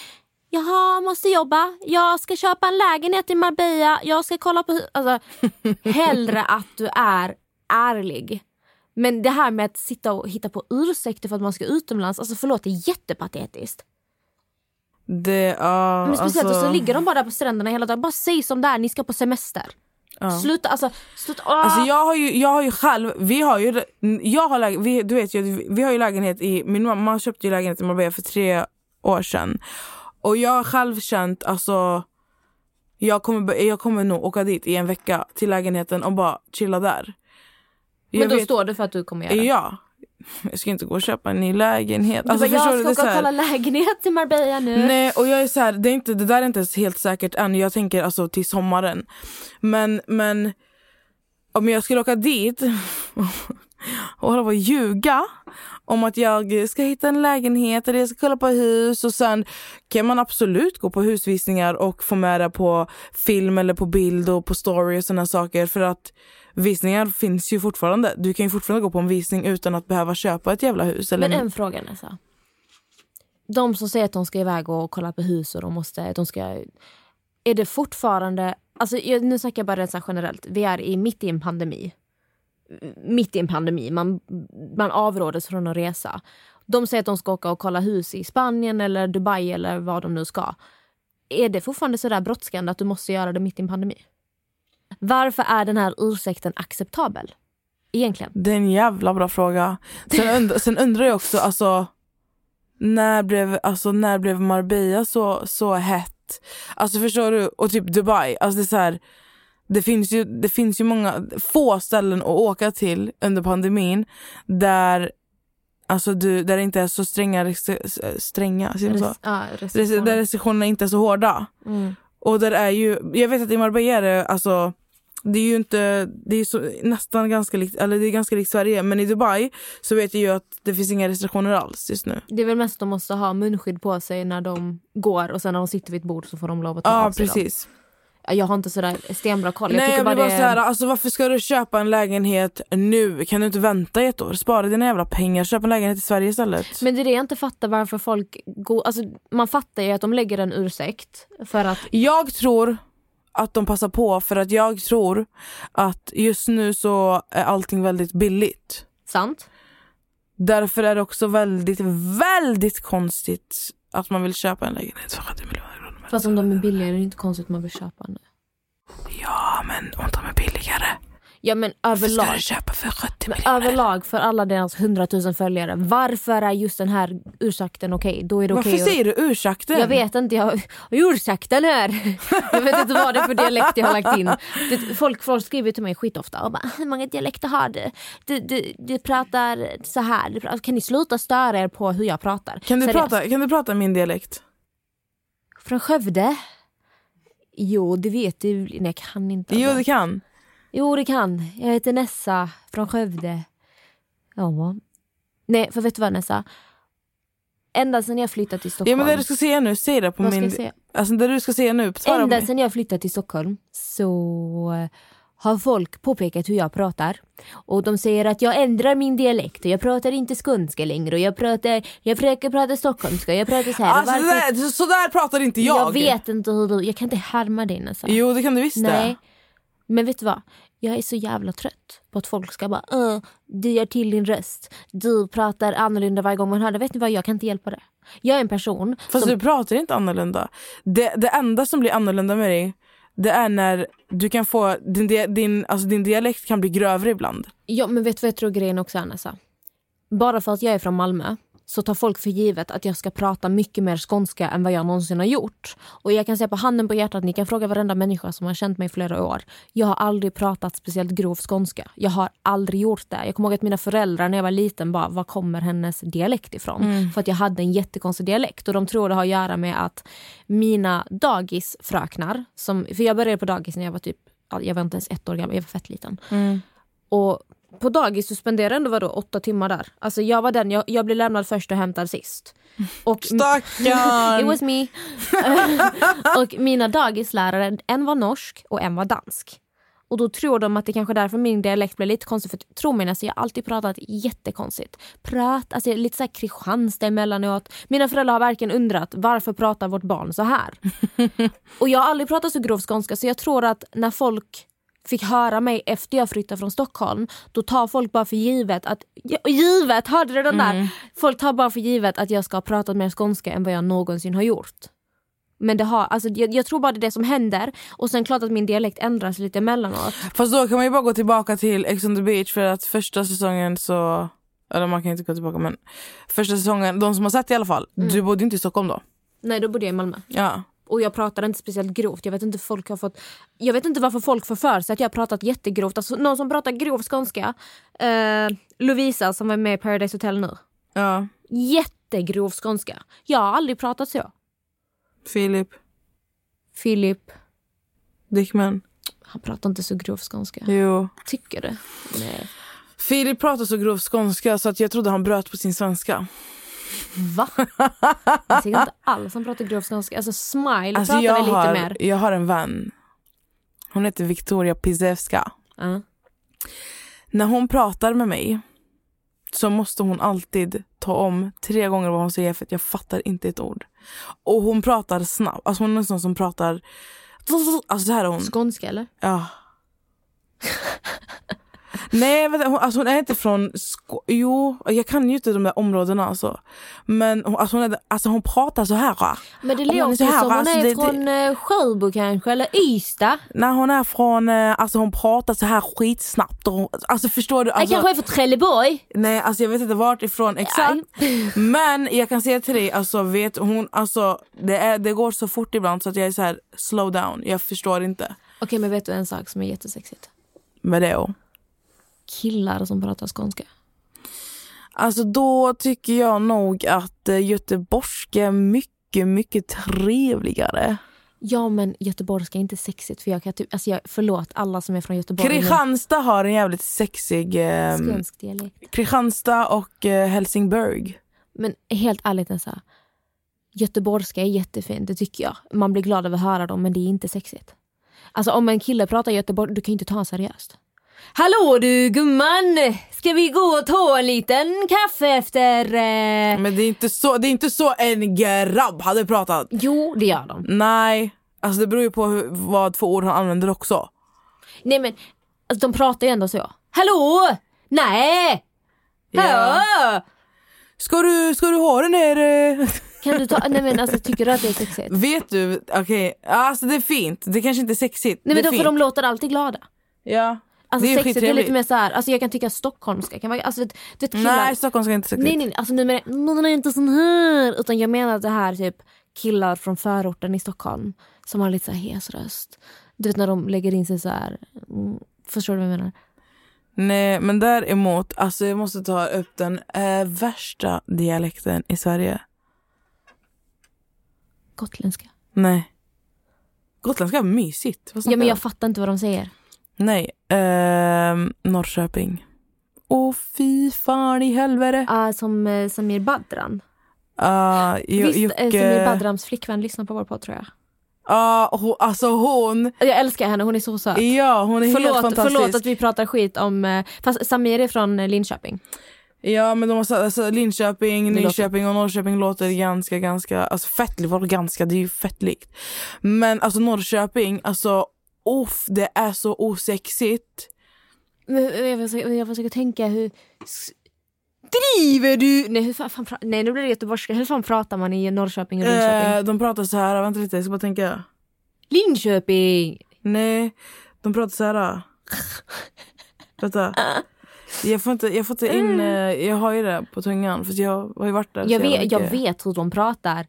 Jaha, måste jobba. Jag ska köpa en lägenhet i Marbella. Jag ska kolla på... hu-" Alltså, hellre att du är ärlig. Men det här med att sitta och hitta på ursäkter för att man ska utomlands, alltså förlåt, det är jättepatetiskt. Det, ja, Men speciellt alltså, så ligger de bara där på stränderna hela dagen. Bara säg som det är, ni ska på semester. Sluta, alltså... Sluta, ah. Alltså jag har ju, jag har ju själv, vi har ju, jag har vi, du vet ju, vi har ju lägenhet i, min mamma köpte ju lägenhet i Marbella för tre år sedan. Och jag har själv känt, alltså, jag kommer, jag kommer nog åka dit i en vecka till lägenheten och bara chilla där. men Jag då vet- står du för att du kommer göra det. Ja. Jag ska inte gå och köpa en ny lägenhet. Alltså, bara, jag ska åka och kolla lägenhet i Marbella nu. Nej och jag är så här, det, är inte, det där är inte helt säkert än. Jag tänker alltså till sommaren. Men, men om jag skulle åka dit och hålla på och ljuga om att jag ska hitta en lägenhet eller jag ska kolla på hus och sen kan man absolut gå på husvisningar och få med det på film eller på bild och på story och sådana saker för att visningar finns ju fortfarande. Du kan ju fortfarande gå på en visning utan att behöva köpa ett jävla hus. Eller Men en fråga Nessa. De som säger att de ska iväg och kolla på hus och de måste, de ska... Är det fortfarande... Alltså nu snackar jag bara rent generellt. Vi är i, mitt i en pandemi. Mitt i en pandemi. Man, man avrådes från att resa. De säger att de ska åka och kolla hus i Spanien eller Dubai eller vad de nu ska. Är det fortfarande så där brådskande att du måste göra det mitt i en pandemi? Varför är den här ursäkten acceptabel? Egentligen. Det är en jävla bra fråga. Sen, und sen undrar jag också, alltså, när blev, alltså, när blev Marbella så, så hett? Alltså förstår du? Och typ Dubai. Alltså det, är så här, det, finns ju, det finns ju många, få ställen att åka till under pandemin där, alltså du, där det inte är så stränga, stränga så? Res- ja, Res- restriktioner. där restriktionerna inte är så hårda. Mm. Och där är ju, jag vet att i Marbella är det alltså det är ju inte, det är så, nästan ganska likt, eller det är ganska likt Sverige men i Dubai så vet jag ju att det finns inga restriktioner alls just nu. Det är väl mest att de måste ha munskydd på sig när de går och sen när de sitter vid ett bord så får de lov att ta Ja av sig precis. dem. Jag har inte sådär stenbra koll. Jag Nej tycker jag bara bara det... så här, alltså varför ska du köpa en lägenhet nu? Kan du inte vänta ett år? Spara dina jävla pengar, köp en lägenhet i Sverige istället. Men det är det jag inte fattar varför folk går... Alltså, man fattar ju att de lägger en ursäkt för att... Jag tror att de passar på för att jag tror att just nu så är allting väldigt billigt. Sant? Därför är det också väldigt, väldigt konstigt att man vill köpa en lägenhet för 70 miljoner. Fast om de är billigare är det inte konstigt att man vill köpa nu. Ja men om de är billigare. Ja men Varför ska överlag. du köpa för 70 Men miljoner? överlag för alla deras hundratusen följare. Varför är just den här ursäkten okej? Då är det Varför att- säger du ursäkten? Jag vet inte, jag har ursäkten här. Jag vet inte vad det är för dialekt jag har lagt in. Folk, folk skriver till mig skitofta och bara hur många dialekter har du? Du, du, du pratar så här. Kan ni sluta störa er på hur jag pratar? Kan du, Seriöst. prata, kan du prata min dialekt? Från Skövde? Jo, det vet du. Nej, jag kan inte. Jo det kan. Jo, det kan. Jag heter Nessa från Skövde. Ja. Nej, för vet du vad Nessa? Ända sedan jag flyttade till Stockholm. Ja men det du ska säga nu, säg det på Vad ska min... jag säga? Alltså det du ska säga nu, Ända sedan jag flyttade till Stockholm så har folk påpekat hur jag pratar. Och de säger att jag ändrar min dialekt och jag pratar inte skånska längre och jag pratar, jag försöker prata stockholmska, jag pratar så här. Alltså, Varför- det där, så, så där pratar inte jag. jag vet inte hur du, jag kan inte härma dig nästan. Jo det kan du visst Nej. Men vet du vad? Jag är så jävla trött på att folk ska bara "Öh, du gör till din röst. Du pratar annorlunda varje gång man hör det. Vet ni vad? Jag kan inte hjälpa det. Jag är en person Fast som... du pratar inte annorlunda. Det, det enda som blir annorlunda med dig det är när du kan få, din, din, alltså din dialekt kan bli grövre ibland. Ja, men vet du vad jag tror grejen också är Nessa? Bara för att jag är från Malmö så tar folk för givet att jag ska prata mycket mer skånska än vad jag någonsin har gjort. Och jag kan säga på handen på hjärtat, ni kan fråga varenda människa som har känt mig i flera år. Jag har aldrig pratat speciellt grov skånska. Jag har aldrig gjort det. Jag kommer ihåg att mina föräldrar när jag var liten bara, var kommer hennes dialekt ifrån? För att jag hade en jättekonstig dialekt och de tror det har att göra med att mina dagisfröknar, som, för jag började på dagis när jag var typ, ja, jag var inte ens ett år gammal, jag var fett liten. Och på dagis så spenderade jag ändå vadå, åtta timmar där. Alltså jag var den, jag, jag blev lämnad först och hämtad sist. Och It Stackarn! was me. och mina dagislärare, en var norsk och en var dansk. Och då tror de att det kanske är därför min dialekt blir lite konstig. För tro mig alltså, jag har alltid pratat jättekonstigt. Prat, alltså lite såhär Kristianstad emellanåt. Mina föräldrar har verkligen undrat varför pratar vårt barn så här? och jag har aldrig pratat så grov skånska så jag tror att när folk fick höra mig efter jag flyttade från Stockholm, då tar folk bara för givet att, givet, hörde du den där? Folk tar bara för givet att jag ska ha pratat mer skånska än vad jag någonsin har gjort. Men det har, alltså, jag, jag tror bara det är det som händer och sen klart att min dialekt ändras lite emellanåt. Fast då kan man ju bara gå tillbaka till Ex on the beach för att första säsongen så, eller man kan inte gå tillbaka men första säsongen, de som har sett i alla fall, du bodde inte i Stockholm då? Nej då bodde jag i Malmö. Ja. Och jag pratar inte speciellt grovt. Jag vet inte, folk har fått, jag vet inte varför folk får för sig att jag har pratat jättegrovt. Alltså, någon som pratar grov skånska, eh, Lovisa som var med i Paradise Hotel nu. Ja. Jättegrov skånska. Jag har aldrig pratat så. Filip, Filip, Dickman. han pratar inte så grov skånska. Jo. Tycker du? Nej. Filip pratar så grov skånska så att jag trodde han bröt på sin svenska. Va? Jag tycker inte alls han pratar grov skånska. Alltså Smile Alltså pratar jag väl lite har, mer. jag har en vän. Hon heter Victoria Pizewska. Ja. När hon pratar med mig så måste hon alltid ta om tre gånger vad hon säger för att jag fattar inte ett ord. Och hon pratar snabbt. Alltså hon är en sån som pratar... Alltså så här är hon. Skånska eller? Ja. Nej, vänta, hon, alltså hon är inte från... Sko- jo, jag kan ju inte de där områdena alltså. Men hon, alltså hon, är, alltså hon pratar så här. Men det Hon är låter så här, som hon alltså, är det- från eh, Sjöbo kanske, eller Ystad. När hon är från... eh, Alltså hon pratar så här skitsnabbt. Och, hon- alltså förstår du? Jag Alltså, kanske är från Trelleborg. Nej, alltså jag vet inte vart ifrån exakt. Men jag kan säga till dig, alltså vet hon, alltså det, är, det går så fort ibland så att jag är så här slow down. Jag förstår inte. Okej men vet du en sak som är jättesexigt? Med det och. Killar som pratar skånska. Alltså då tycker jag nog att eh, göteborgska är mycket, mycket trevligare. Ja men göteborgska är inte sexigt för jag kan typ, alltså jag, förlåt alla som är från Göteborg. Kristianstad har en jävligt sexig... Eh, Skånsk dialekt. Kristianstad och eh, Helsingborg. Men helt ärligt Nessa. Göteborgska är jättefint, det tycker jag. Man blir glad över att höra dem men det är inte sexigt. Alltså om en kille pratar göteborg, du kan ju inte ta honom seriöst. Hallå du gumman! Ska vi gå och ta en liten kaffe efter... Eh... Men det är, inte så, det är inte så en grabb hade pratat. Jo, det gör de. Nej, alltså det beror ju på hur, vad för ord han använder också. Nej men, alltså, de pratar ju ändå så. Hallå! Nej! Ja. Hallå! Ska du, ska du ha den här... eh? Kan du ta, nej men alltså tycker du att det är sexigt? Vet du, okej, alltså det är fint. Det kanske inte är sexigt. Nej men då för de låter alltid glada. Ja, Alltså det är sexigt är lite mer såhär, alltså jag kan tycka stockholmska kan vara, alltså killar, Nej, Stockholm ska inte sexigt. nej nej alltså nu menar jag, "Men den är inte sån här. Utan jag menar det här typ killar från förorten i Stockholm som har lite så här hes röst. Du vet när de lägger in sig så här. Mm, förstår du vad jag menar? Nej, men däremot, alltså jag måste ta upp den eh, värsta dialekten i Sverige. Gotländska. Nej. Gotländska är mysigt. Ja men jag fattar inte vad de säger. Nej, ehm, Norrköping. Åh fy fan i helvete. Ah, som uh, Samir Badran. Uh, Visst, eh, Samir Badrams flickvän lyssnar på vår podd tror jag. uh, alltså hon, Jag älskar henne, hon är så söt. ja hon är helt Förlåt, fantastisk. förlåt att vi pratar skit om... eh, Fast Samir är från eh, Linköping. Ja men de har alltså, Linköping, Nyköping och Norrköping låter ganska, ganska, alltså fett, var ganska, det är ju fett likt. Men alltså Norrköping, alltså uff, det är så osexigt. Jag försöker, jag försöker tänka hur... Driver du? Nej, hur fan, nej nu blir det göteborgska. Hur fan pratar man i Norrköping och Linköping? Eh, de pratar så här, vänta lite jag ska bara tänka. Linköping! Nej, de pratar så här. vänta. Jag får inte, jag får inte in, eh, jag har ju det på tungan för jag har ju varit där Jag vet, jag vet hur de pratar.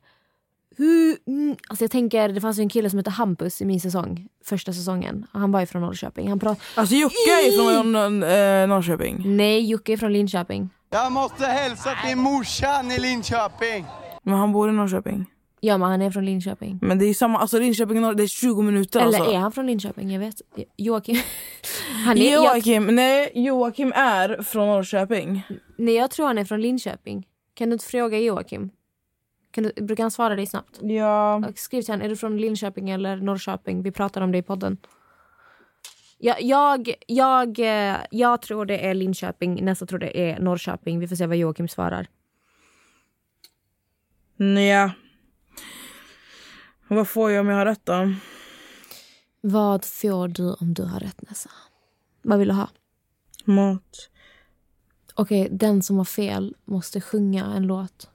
Hur, mm, alltså jag tänker, det fanns ju en kille som hette Hampus i min säsong. Första säsongen. Han var ju från Norrköping. Han. Alltså Jocke är från eh, Norrköping. Nej, Jocke är från Linköping. Jag måste hälsa till morsan i Linköping. Men han bor i Norrköping. Ja, men han är från Linköping. Men det är samma, alltså Linköping och Norr, det är 20 minuter Eller alltså. är han från Linköping? Jag vet. Joakim. Han är, jag, Joakim, nej Joakim är från Norrköping. nej, jag tror han är från Linköping. Kan du inte fråga Joakim? Kan du, brukar han svara dig snabbt? Ja. Skriv till honom, är du från Linköping eller Norrköping? Vi pratar om det i podden. Jag, jag, jag, eh, jag tror det är Linköping, nästa tror det är Norrköping. Vi får se vad Joakim svarar. Nja. Vad får jag om jag har rätt då? Vad får du om du har rätt Nessa? Vad vill du ha? Mat. Okej, den som har fel måste sjunga en låt.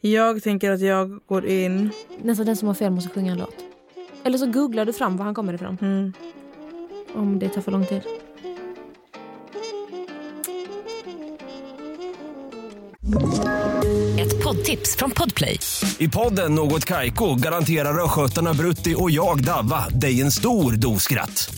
Jag tänker att jag går in. Nästan den som har fel måste sjunga en låt. Eller så googlar du fram var han kommer ifrån. Mm. Om det tar för lång tid. Ett poddtips från Podplay. I podden Något Kaiko garanterar östgötarna Brutti och jag, Davva, dig en stor dos skratt.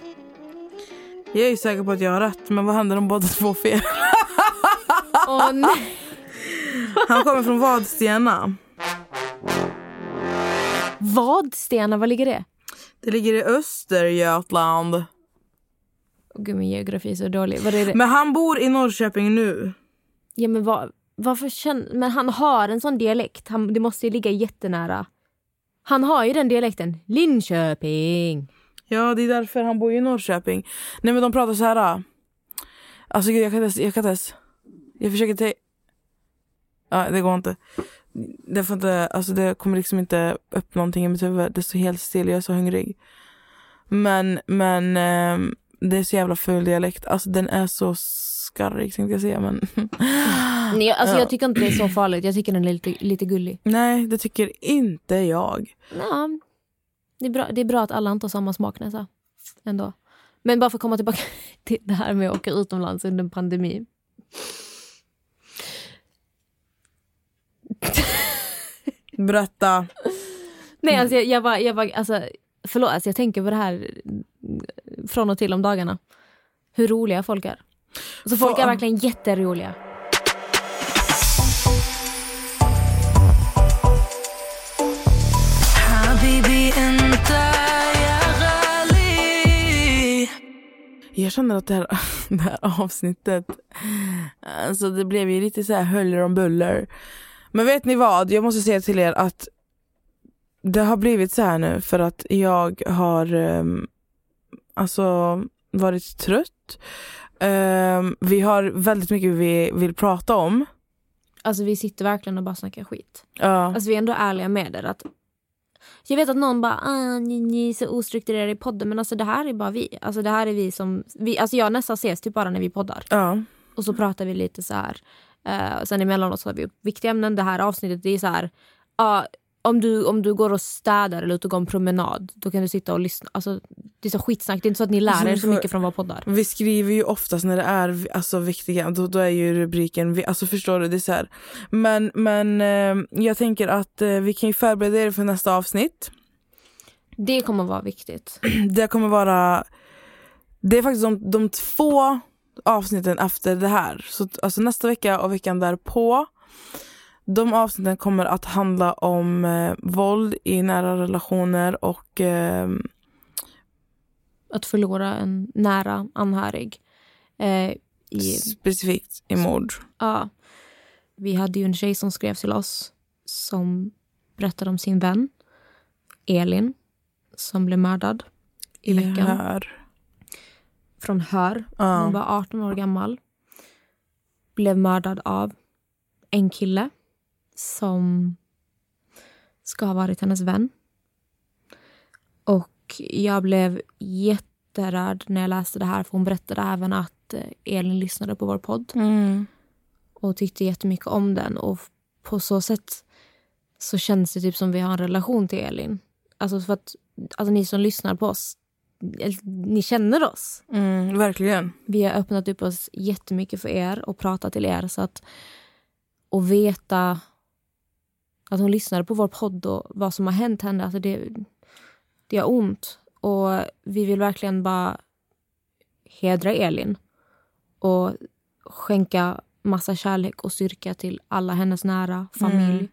Jag är säker på att jag har rätt, men vad händer om båda två har fel? Åh nej! Han kommer från Vadstena. Vadstena, var ligger det? Det ligger i Östergötland. Gud, min geografi är så dålig. Var är det? Men han bor i Norrköping nu. Ja, men vad, varför känner... Men han har en sån dialekt. Han, det måste ju ligga jättenära. Han har ju den dialekten. Linköping. Ja, det är därför han bor i Norrköping. Nej men de pratar så här. Alltså gud, jag kan inte jag kan inte. Jag försöker ta... Ja, det går inte. Det, får inte, alltså det kommer liksom inte upp någonting i mitt huvud. Det står helt still, jag är så hungrig. Men, men ehm, det är så jävla ful dialekt. Alltså den är så skarrig tänkte jag säga men. Nej, alltså, Ja. Jag tycker inte det är så farligt. Jag tycker den är lite, lite gullig. Nej, det tycker inte jag. Ja, det är, bra, det är bra att alla inte har samma smak Nessa. Ändå. Men bara för att komma tillbaka till det här med att åka utomlands under en pandemi. Berätta. Nej, alltså jag, jag, var, jag var, alltså, förlåt, alltså jag tänker på det här från och till om dagarna. Hur roliga folk är. Alltså folk är verkligen jätteroliga. Jag känner att det här, det här avsnittet, alltså det blev ju lite så här huller om buller. Men vet ni vad, jag måste säga till er att det har blivit så här nu för att jag har um, alltså varit trött. Ehm, vi har väldigt mycket vi vill prata om. Alltså vi sitter verkligen och bara snackar skit. Ja. Alltså vi är ändå ärliga med det. Att jag vet att någon bara ah, ni, ni är så ostrukturerade i podden men alltså det här är bara vi. Alltså det här är vi som, vi, alltså jag Nessa ses typ bara när vi poddar. ja. Och så pratar vi lite så här. Uh, sen emellanåt så har vi upp viktiga ämnen. Det här avsnittet det är så här. ja, om, du, om du går och städar eller ut och går en promenad då kan du sitta och lyssna. Alltså, det är så skitsnack. Det är inte så att ni lär er så mycket från våra poddar. Vi skriver ju oftast när det är alltså, viktiga, då, då är ju rubriken, alltså förstår du, det är så här. Men, men eh, jag tänker att eh, vi kan ju förbereda er för nästa avsnitt. Det kommer vara viktigt. Det kommer vara, det är faktiskt de, de två avsnitten efter det här. Så alltså nästa vecka och veckan därpå. De avsnitten kommer att handla om eh, våld i nära relationer och eh, Att förlora en nära anhörig. Eh, i, specifikt i mord. ja. Vi hade ju en tjej som skrev till oss som berättade om sin vän Elin som blev mördad i veckan. Här. Från Hör. Hon var 18 år gammal. Blev mördad av en kille som ska ha varit hennes vän. Och jag blev jätterörd när jag läste det här för hon berättade även att eh, Elin lyssnade på vår podd Mm. och tyckte jättemycket om den. Och på så sätt så känns det typ som vi har en relation till Elin. Alltså för att alltså ni som lyssnar på oss, eller, ni känner oss. Mm, verkligen. Vi har öppnat upp oss jättemycket för er och pratat till er. Så att, och veta att hon lyssnade på vår podd och vad som har hänt henne. Alltså det, det gör ont. Och vi vill verkligen bara hedra Elin och skänka massa kärlek och styrka till alla hennes nära, familj.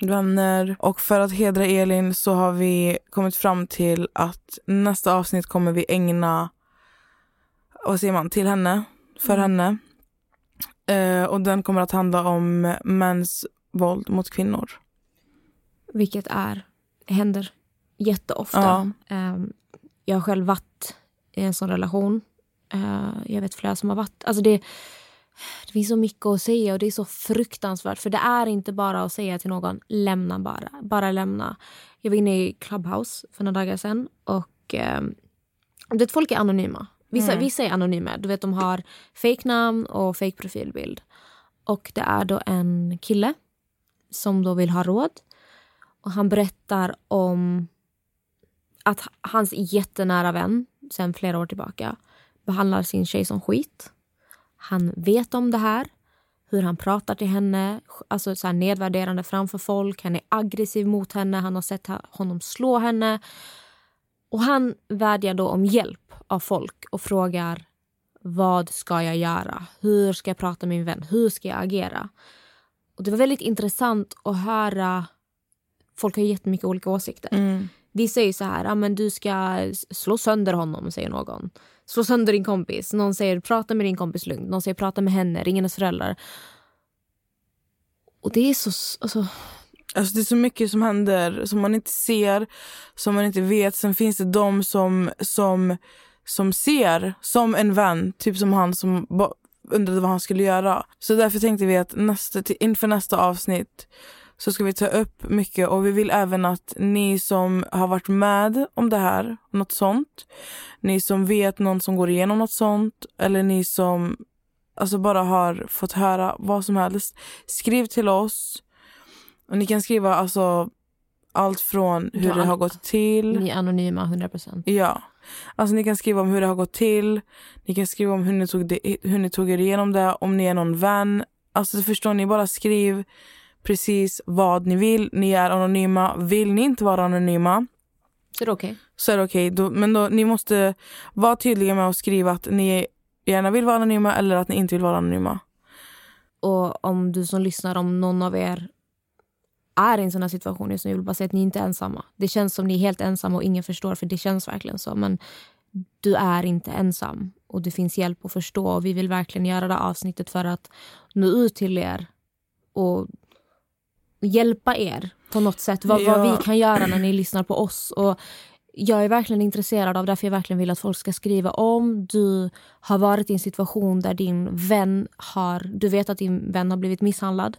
Vänner. Och för att hedra Elin så har vi kommit fram till att nästa avsnitt kommer vi ägna, vad säger man, till henne, för henne. Eh, och den kommer att handla om mäns våld mot kvinnor. Vilket är, händer jätteofta. Ja. Ehm, jag har själv varit i en sån relation. Eh, jag vet flera som har varit. Alltså det, det finns så mycket att säga och det är så fruktansvärt. För det är inte bara att säga till någon lämna bara. Bara lämna. Jag var inne i Clubhouse för några dagar sedan och eh, du vet, folk är anonyma. Vissa, vissa är anonyma. Du vet, de har fejknamn och fake profilbild. Och det är då en kille som då vill ha råd. Och han berättar om att hans jättenära vän sen flera år tillbaka behandlar sin tjej som skit. Han vet om det här, hur han pratar till henne, alltså så här nedvärderande framför folk. Han är aggressiv mot henne, han har sett honom slå henne. Och han vädjar då om hjälp av folk och frågar vad ska jag göra? Hur ska jag prata med min vän? Hur ska jag agera? Och Det var väldigt intressant att höra. Folk har ju jättemycket olika åsikter. Mm. Vissa säger så här, ah, men du ska slå sönder honom, säger någon. Slå sönder din kompis. Någon säger prata med din kompis lugnt. Någon säger prata med henne, ring hennes föräldrar. Och det är så... Alltså, Alltså det är så mycket som händer som man inte ser, som man inte vet. Sen finns det de som, som, som ser som en vän, typ som han som undrade vad han skulle göra. Så därför tänkte vi att nästa, inför nästa avsnitt så ska vi ta upp mycket och vi vill även att ni som har varit med om det här, något sånt, ni som vet någon som går igenom något sånt eller ni som alltså bara har fått höra vad som helst, skriv till oss. Och ni kan skriva alltså allt från hur Ja. det har gått till. Ni är anonyma 100%. Ja. Alltså ni kan skriva om hur det har gått till. Ni kan skriva om hur ni tog, det, hur ni tog er igenom det. Om ni är någon vän. Alltså förstår ni, bara skriv precis vad ni vill. Ni är anonyma. Vill ni inte vara anonyma Så är det okej. så är det okej. Då- Men då, ni måste vara tydliga med att skriva att ni gärna vill vara anonyma eller att ni inte vill vara anonyma. Och om du som lyssnar, om någon av er är i en sån här situation just nu, jag vill bara säga att ni inte är ensamma. Det känns som ni är helt ensamma och ingen förstår, för det känns verkligen så. Men du är inte ensam och det finns hjälp att förstå. Och vi vill verkligen göra det avsnittet för att nå ut till er och hjälpa er på något sätt. Vad, vad Ja. vi kan göra när ni lyssnar på oss. Och jag är verkligen intresserad av därför jag verkligen vill att folk ska skriva om du har varit i en situation där din vän har, du vet att din vän har blivit misshandlad.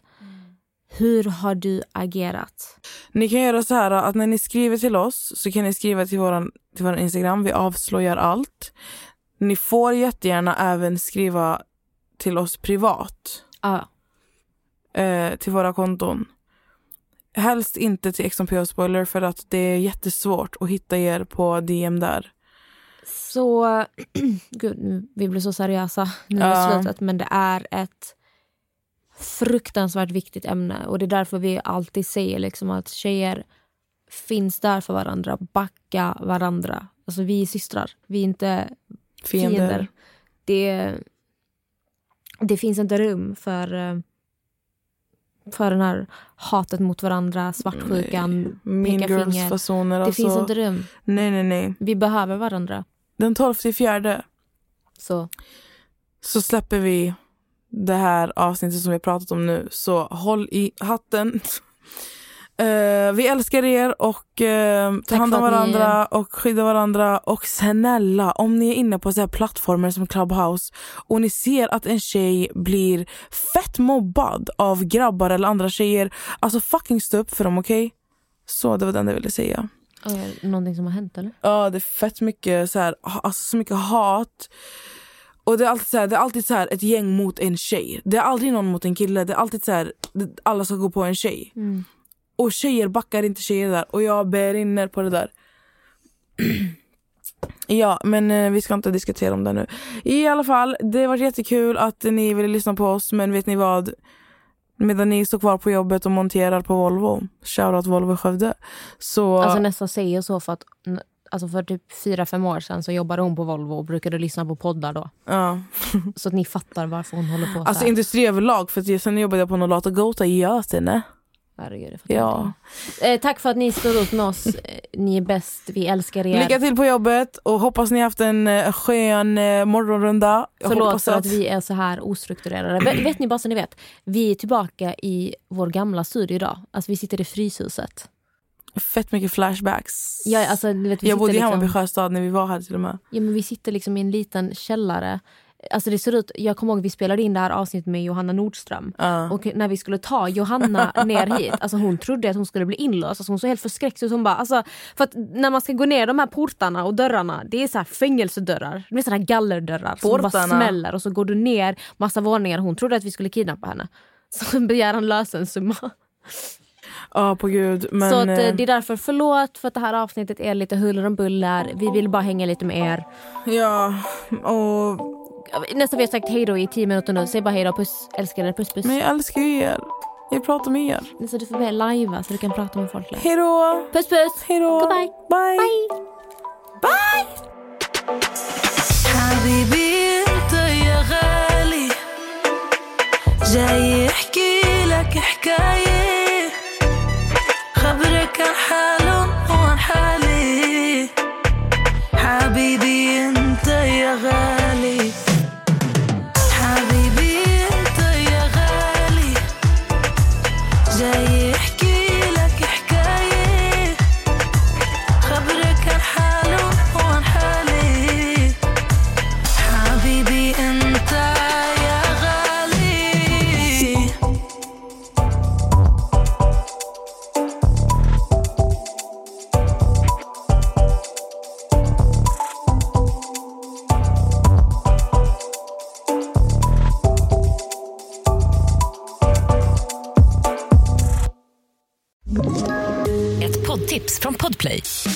Hur har du agerat? Ni kan göra så här att när ni skriver till oss så kan ni skriva till våran, till våran Instagram. Vi avslöjar allt. Ni får jättegärna även skriva till oss privat. Ja, eh, till våra konton. Helst inte till XMPO Spoiler för att det är jättesvårt att hitta er på DM där. så... Gud, vi blir så seriösa nu i Ja. slutet. Men det är ett fruktansvärt viktigt ämne. Och det är därför vi alltid säger liksom att tjejer finns där för varandra. Backa varandra. Alltså vi är systrar. Vi är inte Fiender. fiender. Det, det finns inte rum för, eh, för den här hatet mot varandra, svartsjukan, peka finger. fasoner. Det Alltså, finns inte rum. Nej, nej, nej. Vi behöver varandra. Den 12 fjärde Så så släpper vi det här avsnittet som vi har pratat om nu. Så håll i hatten. Eh, vi älskar er och uh, ta hand om varandra och skydda varandra. Och snälla, om ni är inne på så här plattformar som Clubhouse och ni ser att en tjej blir fett mobbad av grabbar eller andra tjejer. Alltså fucking stå upp för dem, okej? Så det var det enda jag ville säga. eh, någonting som har hänt eller? Ja, det är fett mycket så här, alltså så mycket hat. Och det är alltid så här, det är alltid så här ett gäng mot en tjej. Det är aldrig någon mot en kille. Det är alltid så här, alla ska gå på en tjej. Och tjejer backar inte tjejer där. Och jag brinner på det där. ja, men eh, vi ska inte diskutera om det nu. I alla fall, det varit jättekul att ni ville lyssna på oss. Men vet ni vad? Medan ni står kvar på jobbet och monterar på Volvo, shoutout Volvo Skövde. Så... Alltså nästan säger så för att alltså för typ fyra fem år sedan så jobbade hon på Volvo och brukade lyssna på poddar då. ja. Så att ni fattar varför hon håller på så Alltså här. industri överlag, för sen jobbade jag på Nolata Gota i Götene. Herregud, Ja. Eh, tack för att ni står upp med oss. Eh, Ni är bäst. Vi älskar er. Lycka till på jobbet och hoppas ni haft en eh, skön eh, morgonrunda. Jag Förlåt för att vi är så här ostrukturerade. Vet, vet ni bara så ni vet, vi är tillbaka i vår gamla studio idag. Alltså vi sitter i Fryshuset. Fett mycket flashbacks. Ja, alltså, vet, vi jag bodde i sitter Hammarby liksom, sjöstad när vi var här till och med. ja, men Vi sitter liksom i en liten källare. Alltså det ser ut, jag kommer ihåg vi spelade in det här avsnittet med Johanna Nordström. Ja. Och när vi skulle ta Johanna ner hit, alltså hon trodde att hon skulle bli inlåst. Alltså hon såg helt förskräckt ut. Hon bara, alltså, för att när man ska gå ner de här portarna och dörrarna, det är så här fängelsedörrar. Det är såna här gallerdörrar som bara Portarna. smäller och så går du ner massa våningar. Hon trodde att vi skulle kidnappa henne. Så begär han lösensumma. Ja, på gud. Men, så att, eh, eh, det är därför förlåt för att det här avsnittet är lite huller om buller. Vi vill bara hänga lite med er. Ja, och Nästan vi har sagt hej då i tio minuter nu. Säg bara hej då, puss, älskar er, puss puss. Men jag älskar ju er. Jag pratar med er. Så du får börja lajva så du kan prata med folk. live. Hej då! Puss puss! Hej då! Goodbye. Bye! Bye. حبيبي انت يا غالي جاي احكي لك حكاية